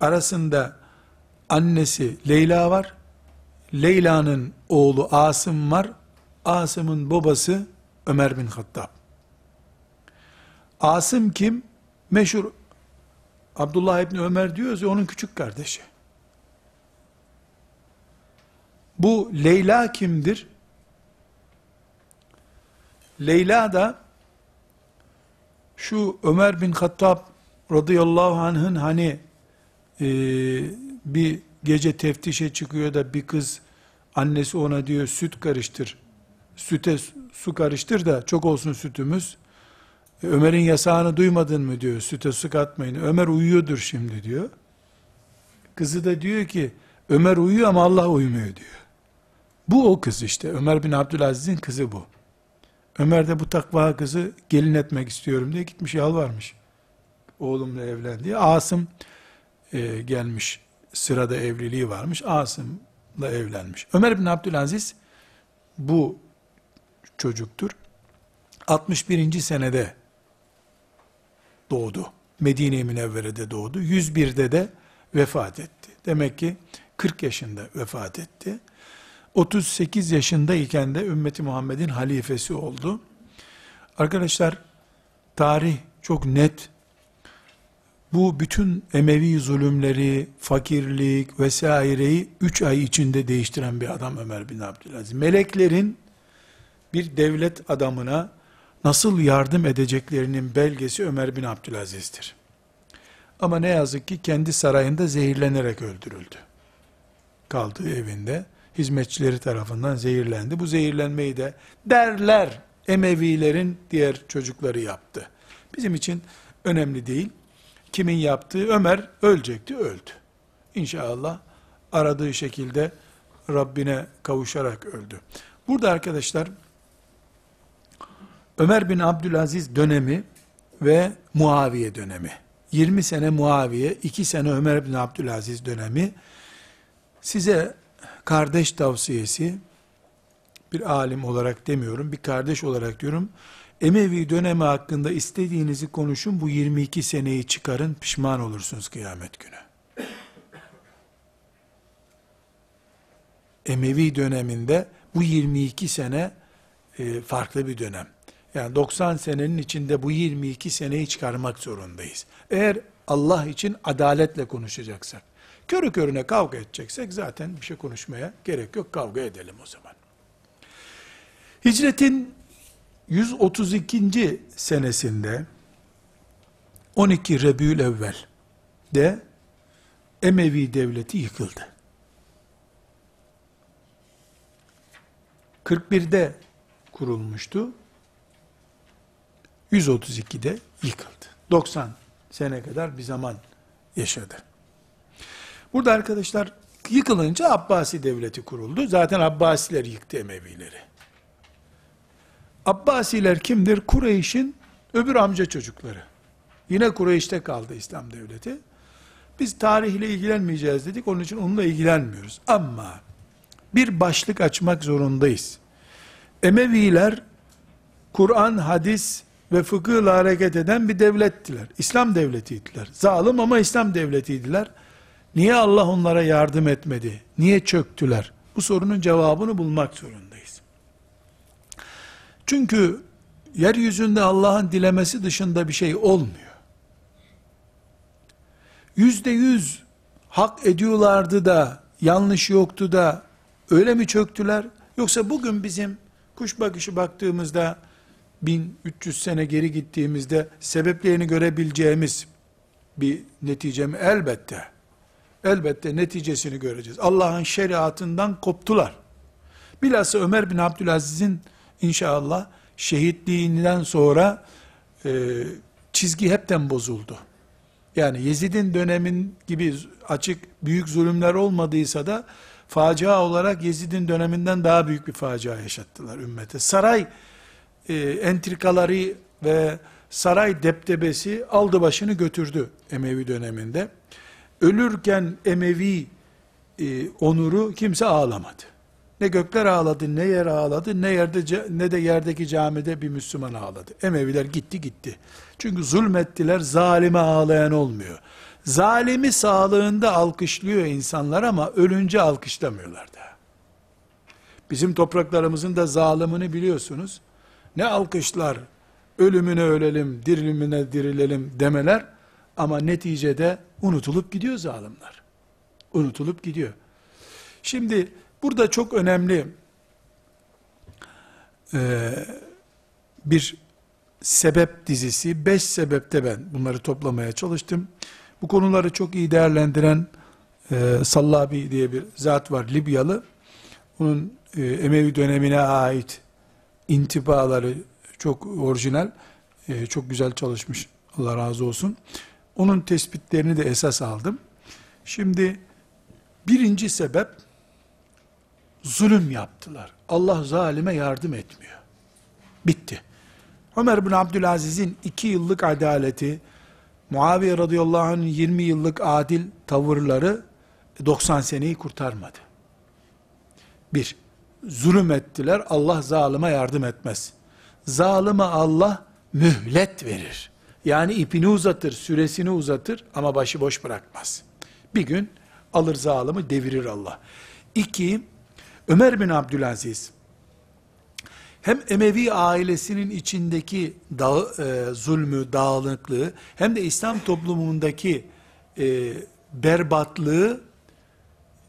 Arasında annesi Leyla var, Leyla'nın oğlu Asım var, Asım'ın babası Ömer bin Hattab. Asım kim? Meşhur Abdullah İbni Ömer diyoruz ya onun küçük kardeşi. Bu Leyla kimdir? Leyla da şu Ömer bin Hattab radıyallahu anh'ın hani e, bir gece teftişe çıkıyor da bir kız annesi ona diyor süt karıştır. Süte su karıştır da çok olsun sütümüz. E, Ömer'in yasağını duymadın mı diyor. Süte su katmayın. Ömer uyuyordur şimdi diyor. Kızı da diyor ki Ömer uyuyor ama Allah uyumuyor diyor. Bu o kız işte. Ömer bin Abdülaziz'in kızı bu. Ömer de bu takva kızı gelin etmek istiyorum diye gitmiş yalvarmış. Oğlumla evlen diye. Asım e, gelmiş sırada evliliği varmış. Asım'la evlenmiş. Ömer bin Abdülaziz bu çocuktur. 61. senede doğdu. Medine-i Münevvere'de doğdu. 101'de de vefat etti. Demek ki 40 yaşında vefat etti. 38 yaşındayken de ümmeti Muhammed'in halifesi oldu. Arkadaşlar tarih çok net. Bu bütün Emevi zulümleri, fakirlik vesaireyi 3 ay içinde değiştiren bir adam Ömer bin Abdülaziz. Meleklerin bir devlet adamına nasıl yardım edeceklerinin belgesi Ömer bin Abdülaziz'dir. Ama ne yazık ki kendi sarayında zehirlenerek öldürüldü. Kaldığı evinde hizmetçileri tarafından zehirlendi. Bu zehirlenmeyi de derler Emevilerin diğer çocukları yaptı. Bizim için önemli değil. Kimin yaptığı Ömer ölecekti, öldü. İnşallah aradığı şekilde Rabbine kavuşarak öldü. Burada arkadaşlar Ömer bin Abdülaziz dönemi ve Muaviye dönemi. 20 sene Muaviye, 2 sene Ömer bin Abdülaziz dönemi. Size kardeş tavsiyesi, bir alim olarak demiyorum, bir kardeş olarak diyorum. Emevi dönemi hakkında istediğinizi konuşun, bu 22 seneyi çıkarın, pişman olursunuz kıyamet günü. Emevi döneminde bu 22 sene e, farklı bir dönem. Yani 90 senenin içinde bu 22 seneyi çıkarmak zorundayız. Eğer Allah için adaletle konuşacaksak, körü körüne kavga edeceksek zaten bir şey konuşmaya gerek yok, kavga edelim o zaman. Hicretin 132. senesinde 12 Rebül Evvel de Emevi devleti yıkıldı. 41'de kurulmuştu. 132'de yıkıldı. 90 sene kadar bir zaman yaşadı. Burada arkadaşlar yıkılınca Abbasi devleti kuruldu. Zaten Abbasiler yıktı Emevileri. Abbasiler kimdir? Kureyş'in öbür amca çocukları. Yine Kureyş'te kaldı İslam devleti. Biz tarihle ilgilenmeyeceğiz dedik. Onun için onunla ilgilenmiyoruz. Ama bir başlık açmak zorundayız. Emeviler Kur'an, hadis ve fıkıhla hareket eden bir devlettiler. İslam devletiydiler. Zalim ama İslam devletiydiler. Niye Allah onlara yardım etmedi? Niye çöktüler? Bu sorunun cevabını bulmak zorundayız. Çünkü yeryüzünde Allah'ın dilemesi dışında bir şey olmuyor. Yüzde yüz hak ediyorlardı da yanlış yoktu da öyle mi çöktüler? Yoksa bugün bizim kuş bakışı baktığımızda 1300 sene geri gittiğimizde sebeplerini görebileceğimiz bir netice mi? Elbette. Elbette neticesini göreceğiz. Allah'ın şeriatından koptular. Bilhassa Ömer bin Abdülaziz'in inşallah şehitliğinden sonra e, çizgi hepten bozuldu. Yani Yezid'in dönemin gibi açık büyük zulümler olmadıysa da facia olarak Yezid'in döneminden daha büyük bir facia yaşattılar ümmete. Saray e, entrikaları ve saray deptebesi aldı başını götürdü Emevi döneminde. Ölürken Emevi e, onuru kimse ağlamadı. Ne gökler ağladı, ne yer ağladı, ne yerde ne de yerdeki camide bir Müslüman ağladı. Emeviler gitti gitti. Çünkü zulmettiler, zalime ağlayan olmuyor. Zalimi sağlığında alkışlıyor insanlar ama ölünce alkışlamıyorlar da. Bizim topraklarımızın da zalimini biliyorsunuz. Ne alkışlar, ölümüne ölelim, dirilümüne dirilelim demeler ama neticede unutulup gidiyor zalimler. Unutulup gidiyor. Şimdi burada çok önemli e, bir sebep dizisi, beş sebepte ben bunları toplamaya çalıştım. Bu konuları çok iyi değerlendiren e, Sallabi diye bir zat var, Libyalı. Onun e, Emevi dönemine ait intibaları çok orijinal, e, çok güzel çalışmış. Allah razı olsun. Onun tespitlerini de esas aldım. Şimdi birinci sebep zulüm yaptılar. Allah zalime yardım etmiyor. Bitti. Ömer bin Abdülaziz'in iki yıllık adaleti, Muaviye radıyallahu anh'ın 20 yıllık adil tavırları 90 seneyi kurtarmadı. Bir, zulüm ettiler, Allah zalıma yardım etmez. Zalıma Allah mühlet verir. Yani ipini uzatır, süresini uzatır ama başıboş bırakmaz. Bir gün alır zalimi devirir Allah. İki, Ömer bin Abdülaziz, hem Emevi ailesinin içindeki dağ, e, zulmü, dağınıklığı, hem de İslam toplumundaki e, berbatlığı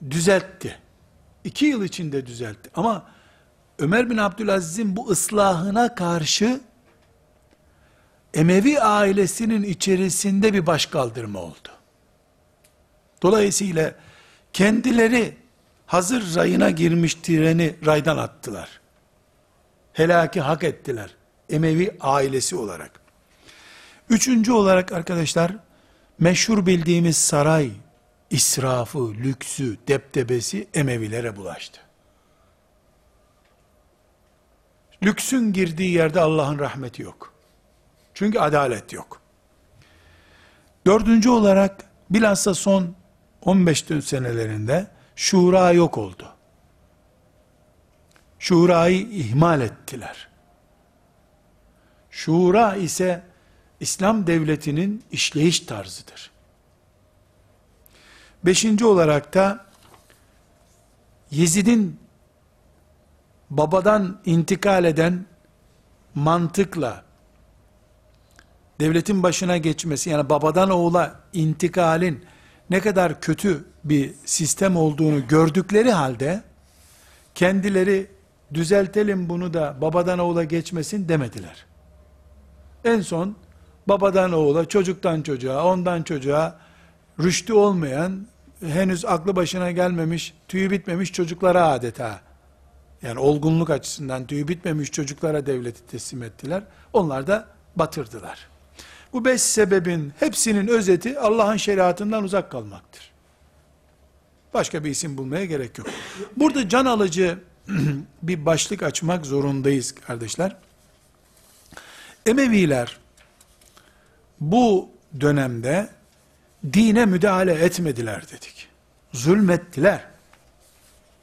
düzeltti. İki yıl içinde düzeltti. Ama Ömer bin Abdülaziz'in bu ıslahına karşı Emevi ailesinin içerisinde bir başkaldırma oldu. Dolayısıyla kendileri hazır rayına girmiş treni raydan attılar. Helaki hak ettiler. Emevi ailesi olarak. Üçüncü olarak arkadaşlar, meşhur bildiğimiz saray, israfı, lüksü, deptebesi Emevilere bulaştı. Lüksün girdiği yerde Allah'ın rahmeti yok. Çünkü adalet yok. Dördüncü olarak bilhassa son 15 senelerinde şura yok oldu. Şurayı ihmal ettiler. Şura ise İslam devletinin işleyiş tarzıdır. Beşinci olarak da Yezid'in babadan intikal eden mantıkla devletin başına geçmesi yani babadan oğula intikalin ne kadar kötü bir sistem olduğunu gördükleri halde kendileri düzeltelim bunu da babadan oğula geçmesin demediler. En son babadan oğula, çocuktan çocuğa, ondan çocuğa rüştü olmayan, henüz aklı başına gelmemiş, tüyü bitmemiş çocuklara adeta yani olgunluk açısından tüyü bitmemiş çocuklara devleti teslim ettiler. Onlar da batırdılar. Bu beş sebebin hepsinin özeti Allah'ın şeriatından uzak kalmaktır. Başka bir isim bulmaya gerek yok. Burada can alıcı bir başlık açmak zorundayız kardeşler. Emeviler bu dönemde dine müdahale etmediler dedik. Zulmettiler.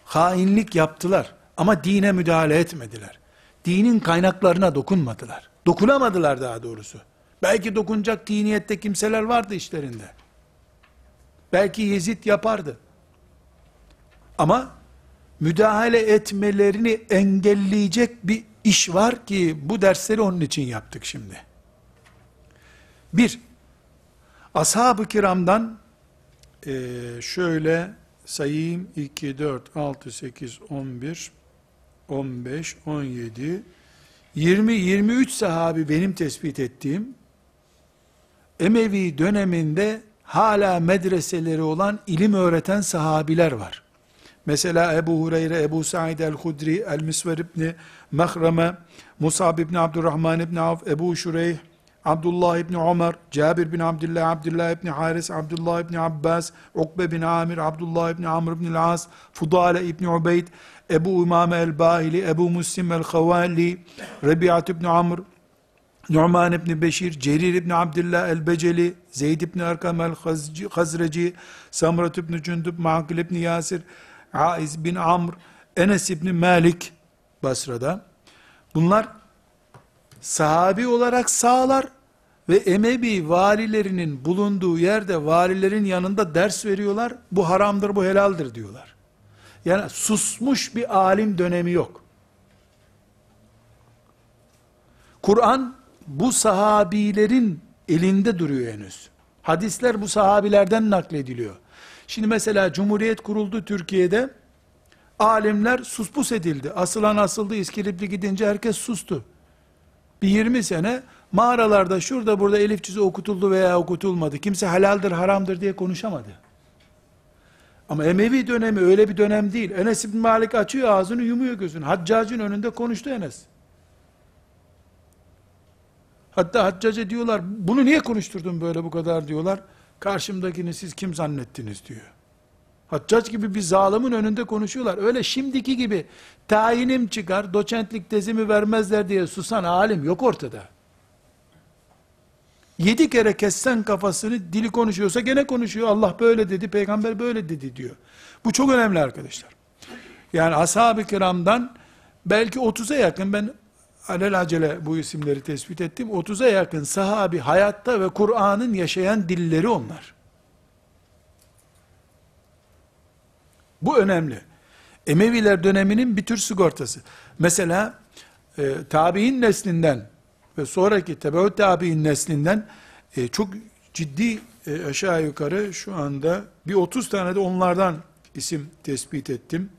Hainlik yaptılar ama dine müdahale etmediler. Dinin kaynaklarına dokunmadılar. Dokunamadılar daha doğrusu. Belki dokunacak diniyette kimseler vardı işlerinde. Belki Yezid yapardı. Ama müdahale etmelerini engelleyecek bir iş var ki bu dersleri onun için yaptık şimdi. Bir, ashab-ı kiramdan e, şöyle sayayım 2, 4, 6, 8, 11, 15, 17, 20, 23 sahabi benim tespit ettiğim Emevi döneminde hala medreseleri olan ilim öğreten sahabiler var. Mesela Ebu Hureyre, Ebu Sa'id el-Hudri, El-Misver İbni Mehreme, Musab İbni Abdurrahman İbni Avf, Ebu Şureyh, Abdullah İbni Ömer, Cabir bin Abdullah, Abdullah İbni Haris, Abdullah İbni Abbas, Ukbe bin Amir, Abdullah İbni Amr İbni As, Fudale İbni Ubeyd, Ebu İmame el-Bahili, Ebu Muslim el-Khavali, Rebiat İbni Amr, Numan İbni Beşir, Cerir İbni Abdullah el-Beceli, Zeyd İbni Erkam el-Hazreci, Samrat İbni Cündüb, Ma'akil İbni Yasir, Aiz bin Amr, Enes İbni Malik, Basra'da. Bunlar sahabi olarak sağlar ve Emevi valilerinin bulunduğu yerde valilerin yanında ders veriyorlar. Bu haramdır, bu helaldir diyorlar. Yani susmuş bir alim dönemi yok. Kur'an bu sahabilerin elinde duruyor henüz. Hadisler bu sahabilerden naklediliyor. Şimdi mesela Cumhuriyet kuruldu Türkiye'de. Alimler suspus edildi. Asılan asıldı, İskilipli gidince herkes sustu. Bir 20 sene mağaralarda şurada burada elif cüzü okutuldu veya okutulmadı. Kimse helaldir haramdır diye konuşamadı. Ama Emevi dönemi öyle bir dönem değil. Enes İbn Malik açıyor ağzını yumuyor gözünü. Haccacın önünde konuştu Enes. Hatta Haccaca diyorlar, bunu niye konuşturdun böyle bu kadar diyorlar. Karşımdakini siz kim zannettiniz diyor. Haccac gibi bir zalimin önünde konuşuyorlar. Öyle şimdiki gibi tayinim çıkar, doçentlik tezimi vermezler diye susan alim yok ortada. Yedi kere kessen kafasını dili konuşuyorsa gene konuşuyor. Allah böyle dedi, peygamber böyle dedi diyor. Bu çok önemli arkadaşlar. Yani ashab-ı kiramdan belki 30'a yakın ben alel acele bu isimleri tespit ettim. 30'a yakın sahabi hayatta ve Kur'an'ın yaşayan dilleri onlar. Bu önemli. Emeviler döneminin bir tür sigortası. Mesela e, tabi'in neslinden ve sonraki tebeut tabi'in neslinden e, çok ciddi e, aşağı yukarı şu anda bir 30 tane de onlardan isim tespit ettim.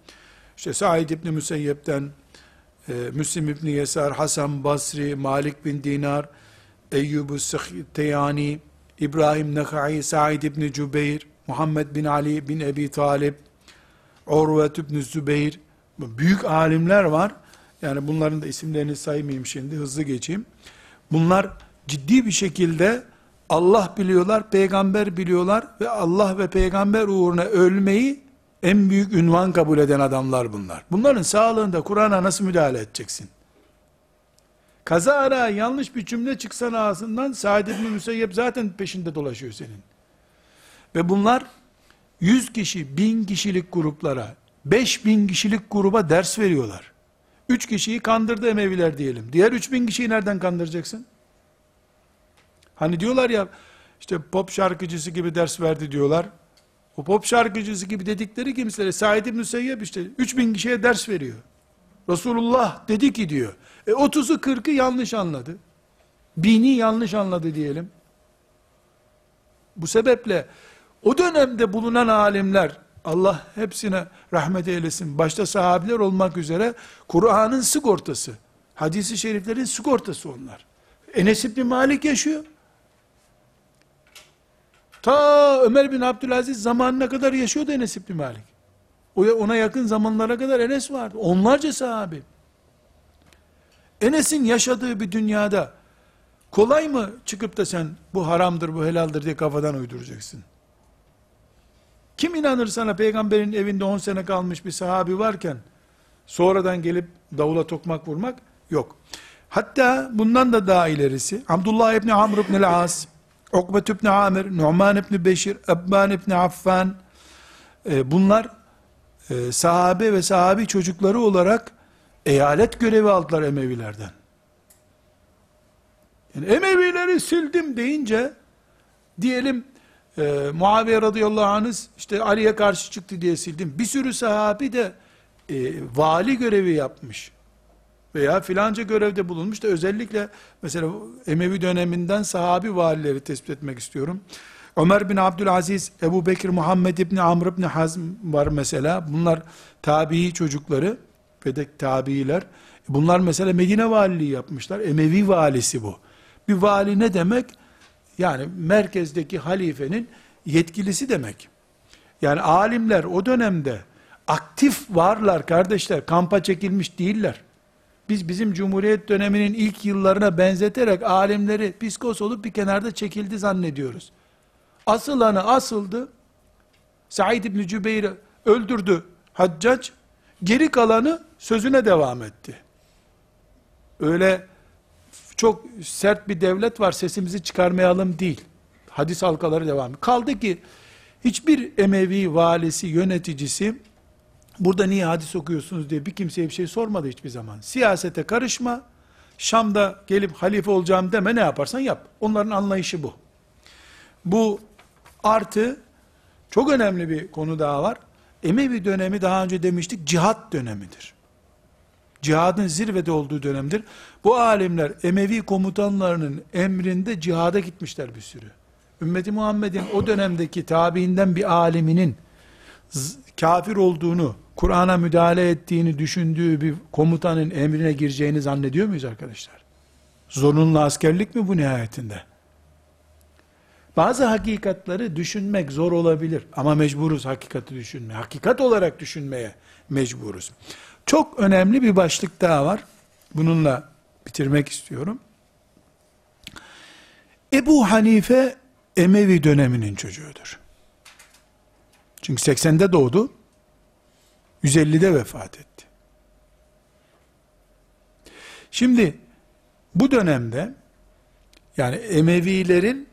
İşte Said İbni Müseyyep'ten, e, Müslim İbni Yesar, Hasan Basri, Malik bin Dinar, Eyyub-u Teyani, İbrahim Nekai, Said İbni Cübeyr, Muhammed bin Ali bin Ebi Talib, Urvet İbni Zübeyir, büyük alimler var. Yani bunların da isimlerini saymayayım şimdi, hızlı geçeyim. Bunlar ciddi bir şekilde Allah biliyorlar, peygamber biliyorlar ve Allah ve peygamber uğruna ölmeyi en büyük ünvan kabul eden adamlar bunlar. Bunların sağlığında Kur'an'a nasıl müdahale edeceksin? Kaza ara yanlış bir cümle çıksan ağzından Sa'd ibn Müseyyep zaten peşinde dolaşıyor senin. Ve bunlar 100 kişi, 1000 kişilik gruplara, 5000 kişilik gruba ders veriyorlar. 3 kişiyi kandırdı Emeviler diyelim. Diğer 3000 kişiyi nereden kandıracaksın? Hani diyorlar ya, işte pop şarkıcısı gibi ders verdi diyorlar. O pop şarkıcısı gibi dedikleri kimselere Said İbn Seyyep işte 3000 kişiye ders veriyor. Resulullah dedi ki diyor. E 30'u 40'ı yanlış anladı. Bini yanlış anladı diyelim. Bu sebeple o dönemde bulunan alimler Allah hepsine rahmet eylesin. Başta sahabiler olmak üzere Kur'an'ın sigortası. Hadisi şeriflerin sigortası onlar. Enes İbni Malik yaşıyor. Ta Ömer bin Abdülaziz zamanına kadar yaşıyordu Enes İbni Malik. Ona yakın zamanlara kadar Enes vardı. Onlarca sahabi. Enes'in yaşadığı bir dünyada Kolay mı çıkıp da sen bu haramdır, bu helaldir diye kafadan uyduracaksın? Kim inanır sana peygamberin evinde 10 sene kalmış bir sahabi varken sonradan gelip davula tokmak vurmak? Yok. Hatta bundan da daha ilerisi Abdullah ibn Amr ibn el-As, Ukbet ibn Amir, Numan ibn Beşir, Ebban ibn Affan e, bunlar e, sahabe ve sahabi çocukları olarak eyalet görevi aldılar Emevilerden. Yani Emevileri sildim deyince diyelim e, Muaviye radıyallahu anh işte Ali'ye karşı çıktı diye sildim. Bir sürü sahabi de e, vali görevi yapmış. Veya filanca görevde bulunmuş da özellikle mesela Emevi döneminden sahabi valileri tespit etmek istiyorum. Ömer bin Abdülaziz, Ebu Bekir, Muhammed ibn Amr ibn Hazm var mesela. Bunlar tabii çocukları ve de tabiiler. Bunlar mesela Medine valiliği yapmışlar. Emevi valisi bu. Bir vali ne demek? Yani merkezdeki halifenin yetkilisi demek. Yani alimler o dönemde aktif varlar kardeşler. Kampa çekilmiş değiller. Biz bizim Cumhuriyet döneminin ilk yıllarına benzeterek alimleri piskos olup bir kenarda çekildi zannediyoruz. Asılanı asıldı. Said İbni Cübeyr'i öldürdü Haccac. Geri kalanı sözüne devam etti. Öyle çok sert bir devlet var sesimizi çıkarmayalım değil. Hadis halkaları devam. Kaldı ki hiçbir Emevi valisi, yöneticisi burada niye hadis okuyorsunuz diye bir kimseye bir şey sormadı hiçbir zaman. Siyasete karışma, Şam'da gelip halife olacağım deme ne yaparsan yap. Onların anlayışı bu. Bu artı çok önemli bir konu daha var. Emevi dönemi daha önce demiştik cihat dönemidir. Cihadın zirvede olduğu dönemdir. Bu alimler Emevi komutanlarının emrinde cihada gitmişler bir sürü. Ümmeti Muhammed'in o dönemdeki tabiinden bir aliminin kafir olduğunu, Kur'an'a müdahale ettiğini düşündüğü bir komutanın emrine gireceğini zannediyor muyuz arkadaşlar? Zorunlu askerlik mi bu nihayetinde? Bazı hakikatları düşünmek zor olabilir ama mecburuz hakikati düşünmeye. Hakikat olarak düşünmeye mecburuz. Çok önemli bir başlık daha var. Bununla bitirmek istiyorum. Ebu Hanife Emevi döneminin çocuğudur. Çünkü 80'de doğdu. 150'de vefat etti. Şimdi bu dönemde yani Emevilerin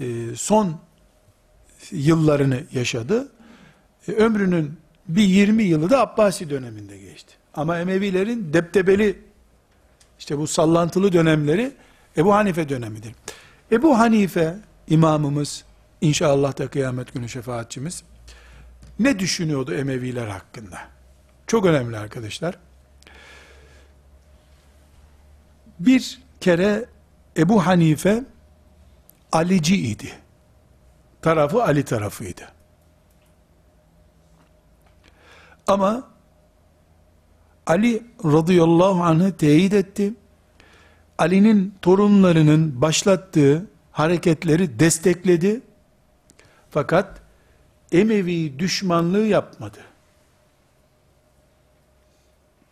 e, son yıllarını yaşadı. E, ömrünün bir 20 yılı da Abbasi döneminde geçti. Ama Emevilerin deptebeli işte bu sallantılı dönemleri Ebu Hanife dönemidir. Ebu Hanife imamımız inşallah da kıyamet günü şefaatçimiz ne düşünüyordu Emeviler hakkında? Çok önemli arkadaşlar. Bir kere Ebu Hanife Alici idi. Tarafı Ali tarafıydı. Ama Ali radıyallahu anh'ı teyit etti. Ali'nin torunlarının başlattığı hareketleri destekledi. Fakat Emevi düşmanlığı yapmadı.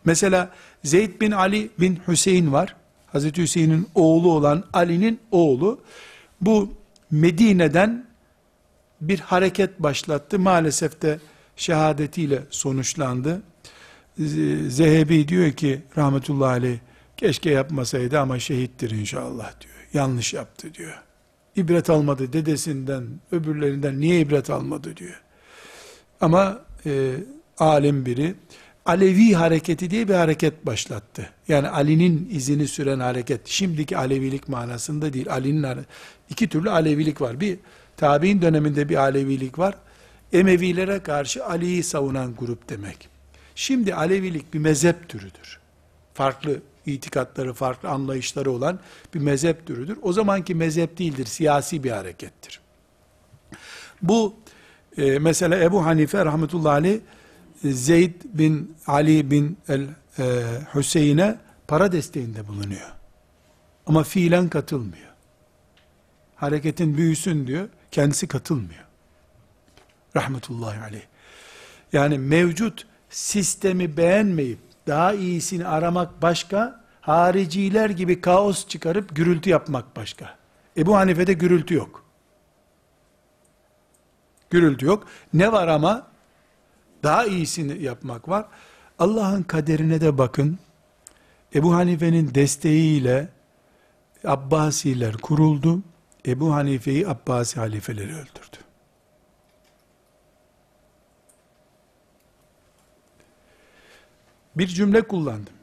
Mesela Zeyd bin Ali bin Hüseyin var. Hazreti Hüseyin'in oğlu olan Ali'nin oğlu. Bu Medine'den bir hareket başlattı. Maalesef de şehadetiyle sonuçlandı. Zehebi diyor ki rahmetullahi aleyh keşke yapmasaydı ama şehittir inşallah diyor. Yanlış yaptı diyor. İbret almadı dedesinden, öbürlerinden niye ibret almadı diyor. Ama e, alim biri Alevi hareketi diye bir hareket başlattı. Yani Ali'nin izini süren hareket. Şimdiki Alevilik manasında değil. Ali'nin iki türlü Alevilik var. Bir tabi'in döneminde bir Alevilik var. Emevilere karşı Ali'yi savunan grup demek. Şimdi Alevilik bir mezhep türüdür. Farklı itikatları, farklı anlayışları olan bir mezhep türüdür. O zamanki mezhep değildir, siyasi bir harekettir. Bu e, mesela Ebu Hanife rahmetullahi aleyh Zeyd bin Ali bin el e, Hüseyin'e para desteğinde bulunuyor. Ama fiilen katılmıyor. Hareketin büyüsün diyor, kendisi katılmıyor. Rahmetullahi aleyh. Yani mevcut sistemi beğenmeyip daha iyisini aramak başka, Hariciler gibi kaos çıkarıp gürültü yapmak başka. Ebu Hanife'de gürültü yok. Gürültü yok. Ne var ama? Daha iyisini yapmak var. Allah'ın kaderine de bakın. Ebu Hanife'nin desteğiyle Abbasiler kuruldu. Ebu Hanife'yi Abbasi halifeleri öldürdü. Bir cümle kullandım.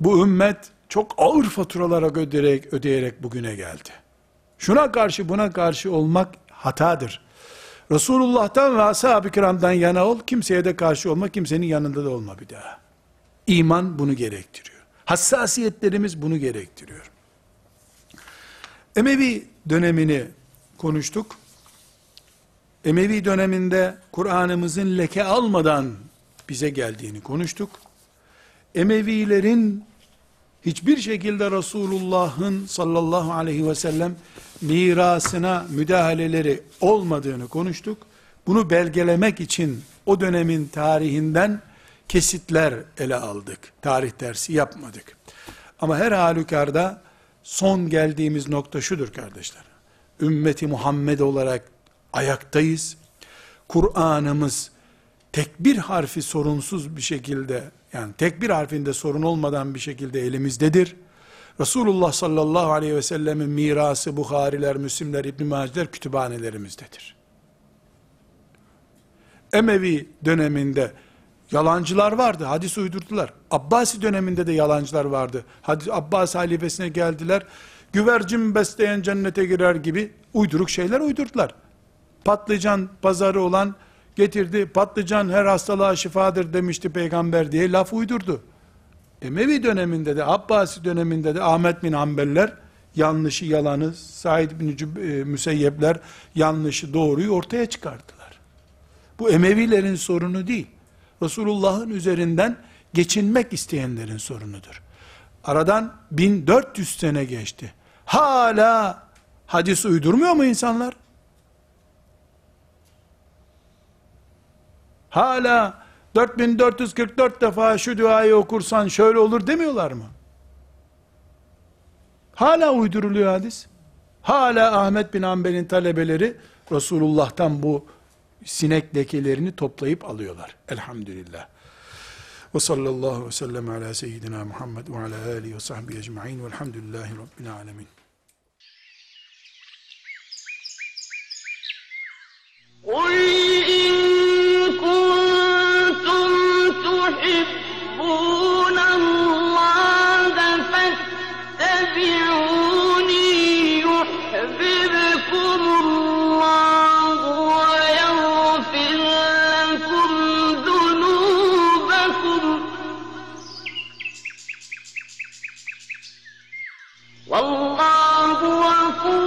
Bu ümmet çok ağır faturalara ödeyerek, ödeyerek bugüne geldi. Şuna karşı buna karşı olmak hatadır. Resulullah'tan ve ashab-ı kiramdan yana ol, kimseye de karşı olma, kimsenin yanında da olma bir daha. İman bunu gerektiriyor. Hassasiyetlerimiz bunu gerektiriyor. Emevi dönemini konuştuk. Emevi döneminde Kur'an'ımızın leke almadan bize geldiğini konuştuk. Emevilerin hiçbir şekilde Resulullah'ın sallallahu aleyhi ve sellem mirasına müdahaleleri olmadığını konuştuk. Bunu belgelemek için o dönemin tarihinden kesitler ele aldık. Tarih dersi yapmadık. Ama her halükarda son geldiğimiz nokta şudur kardeşler. Ümmeti Muhammed olarak ayaktayız. Kur'an'ımız tek bir harfi sorunsuz bir şekilde yani tek bir harfinde sorun olmadan bir şekilde elimizdedir. Resulullah sallallahu aleyhi ve sellemin mirası Bukhariler, Müslimler, İbn Maceler kütüphanelerimizdedir. Emevi döneminde yalancılar vardı, hadis uydurdular. Abbasi döneminde de yalancılar vardı. Hadis, Abbas halifesine geldiler, güvercin besleyen cennete girer gibi uyduruk şeyler uydurdular. Patlıcan pazarı olan getirdi, patlıcan her hastalığa şifadır demişti peygamber diye laf uydurdu. Emevi döneminde de, Abbasi döneminde de Ahmet bin Hanbeller, yanlışı yalanı, Said bin e, Müseyyepler, yanlışı doğruyu ortaya çıkarttılar. Bu Emevilerin sorunu değil. Resulullah'ın üzerinden geçinmek isteyenlerin sorunudur. Aradan 1400 sene geçti. Hala hadis uydurmuyor mu insanlar? Hala 4444 defa şu duayı okursan şöyle olur demiyorlar mı? Hala uyduruluyor hadis. Hala Ahmet bin Hanbel'in talebeleri Resulullah'tan bu sinek lekelerini toplayıp alıyorlar. Elhamdülillah. Ve sallallahu ve sellem ala seyyidina Muhammed ve ala alihi ve sahbihi ecma'in velhamdülillahi rabbil alemin. قل كنتم تحبون الله فاتبعوني يحببكم الله ويغفر لكم ذنوبكم. والله غفور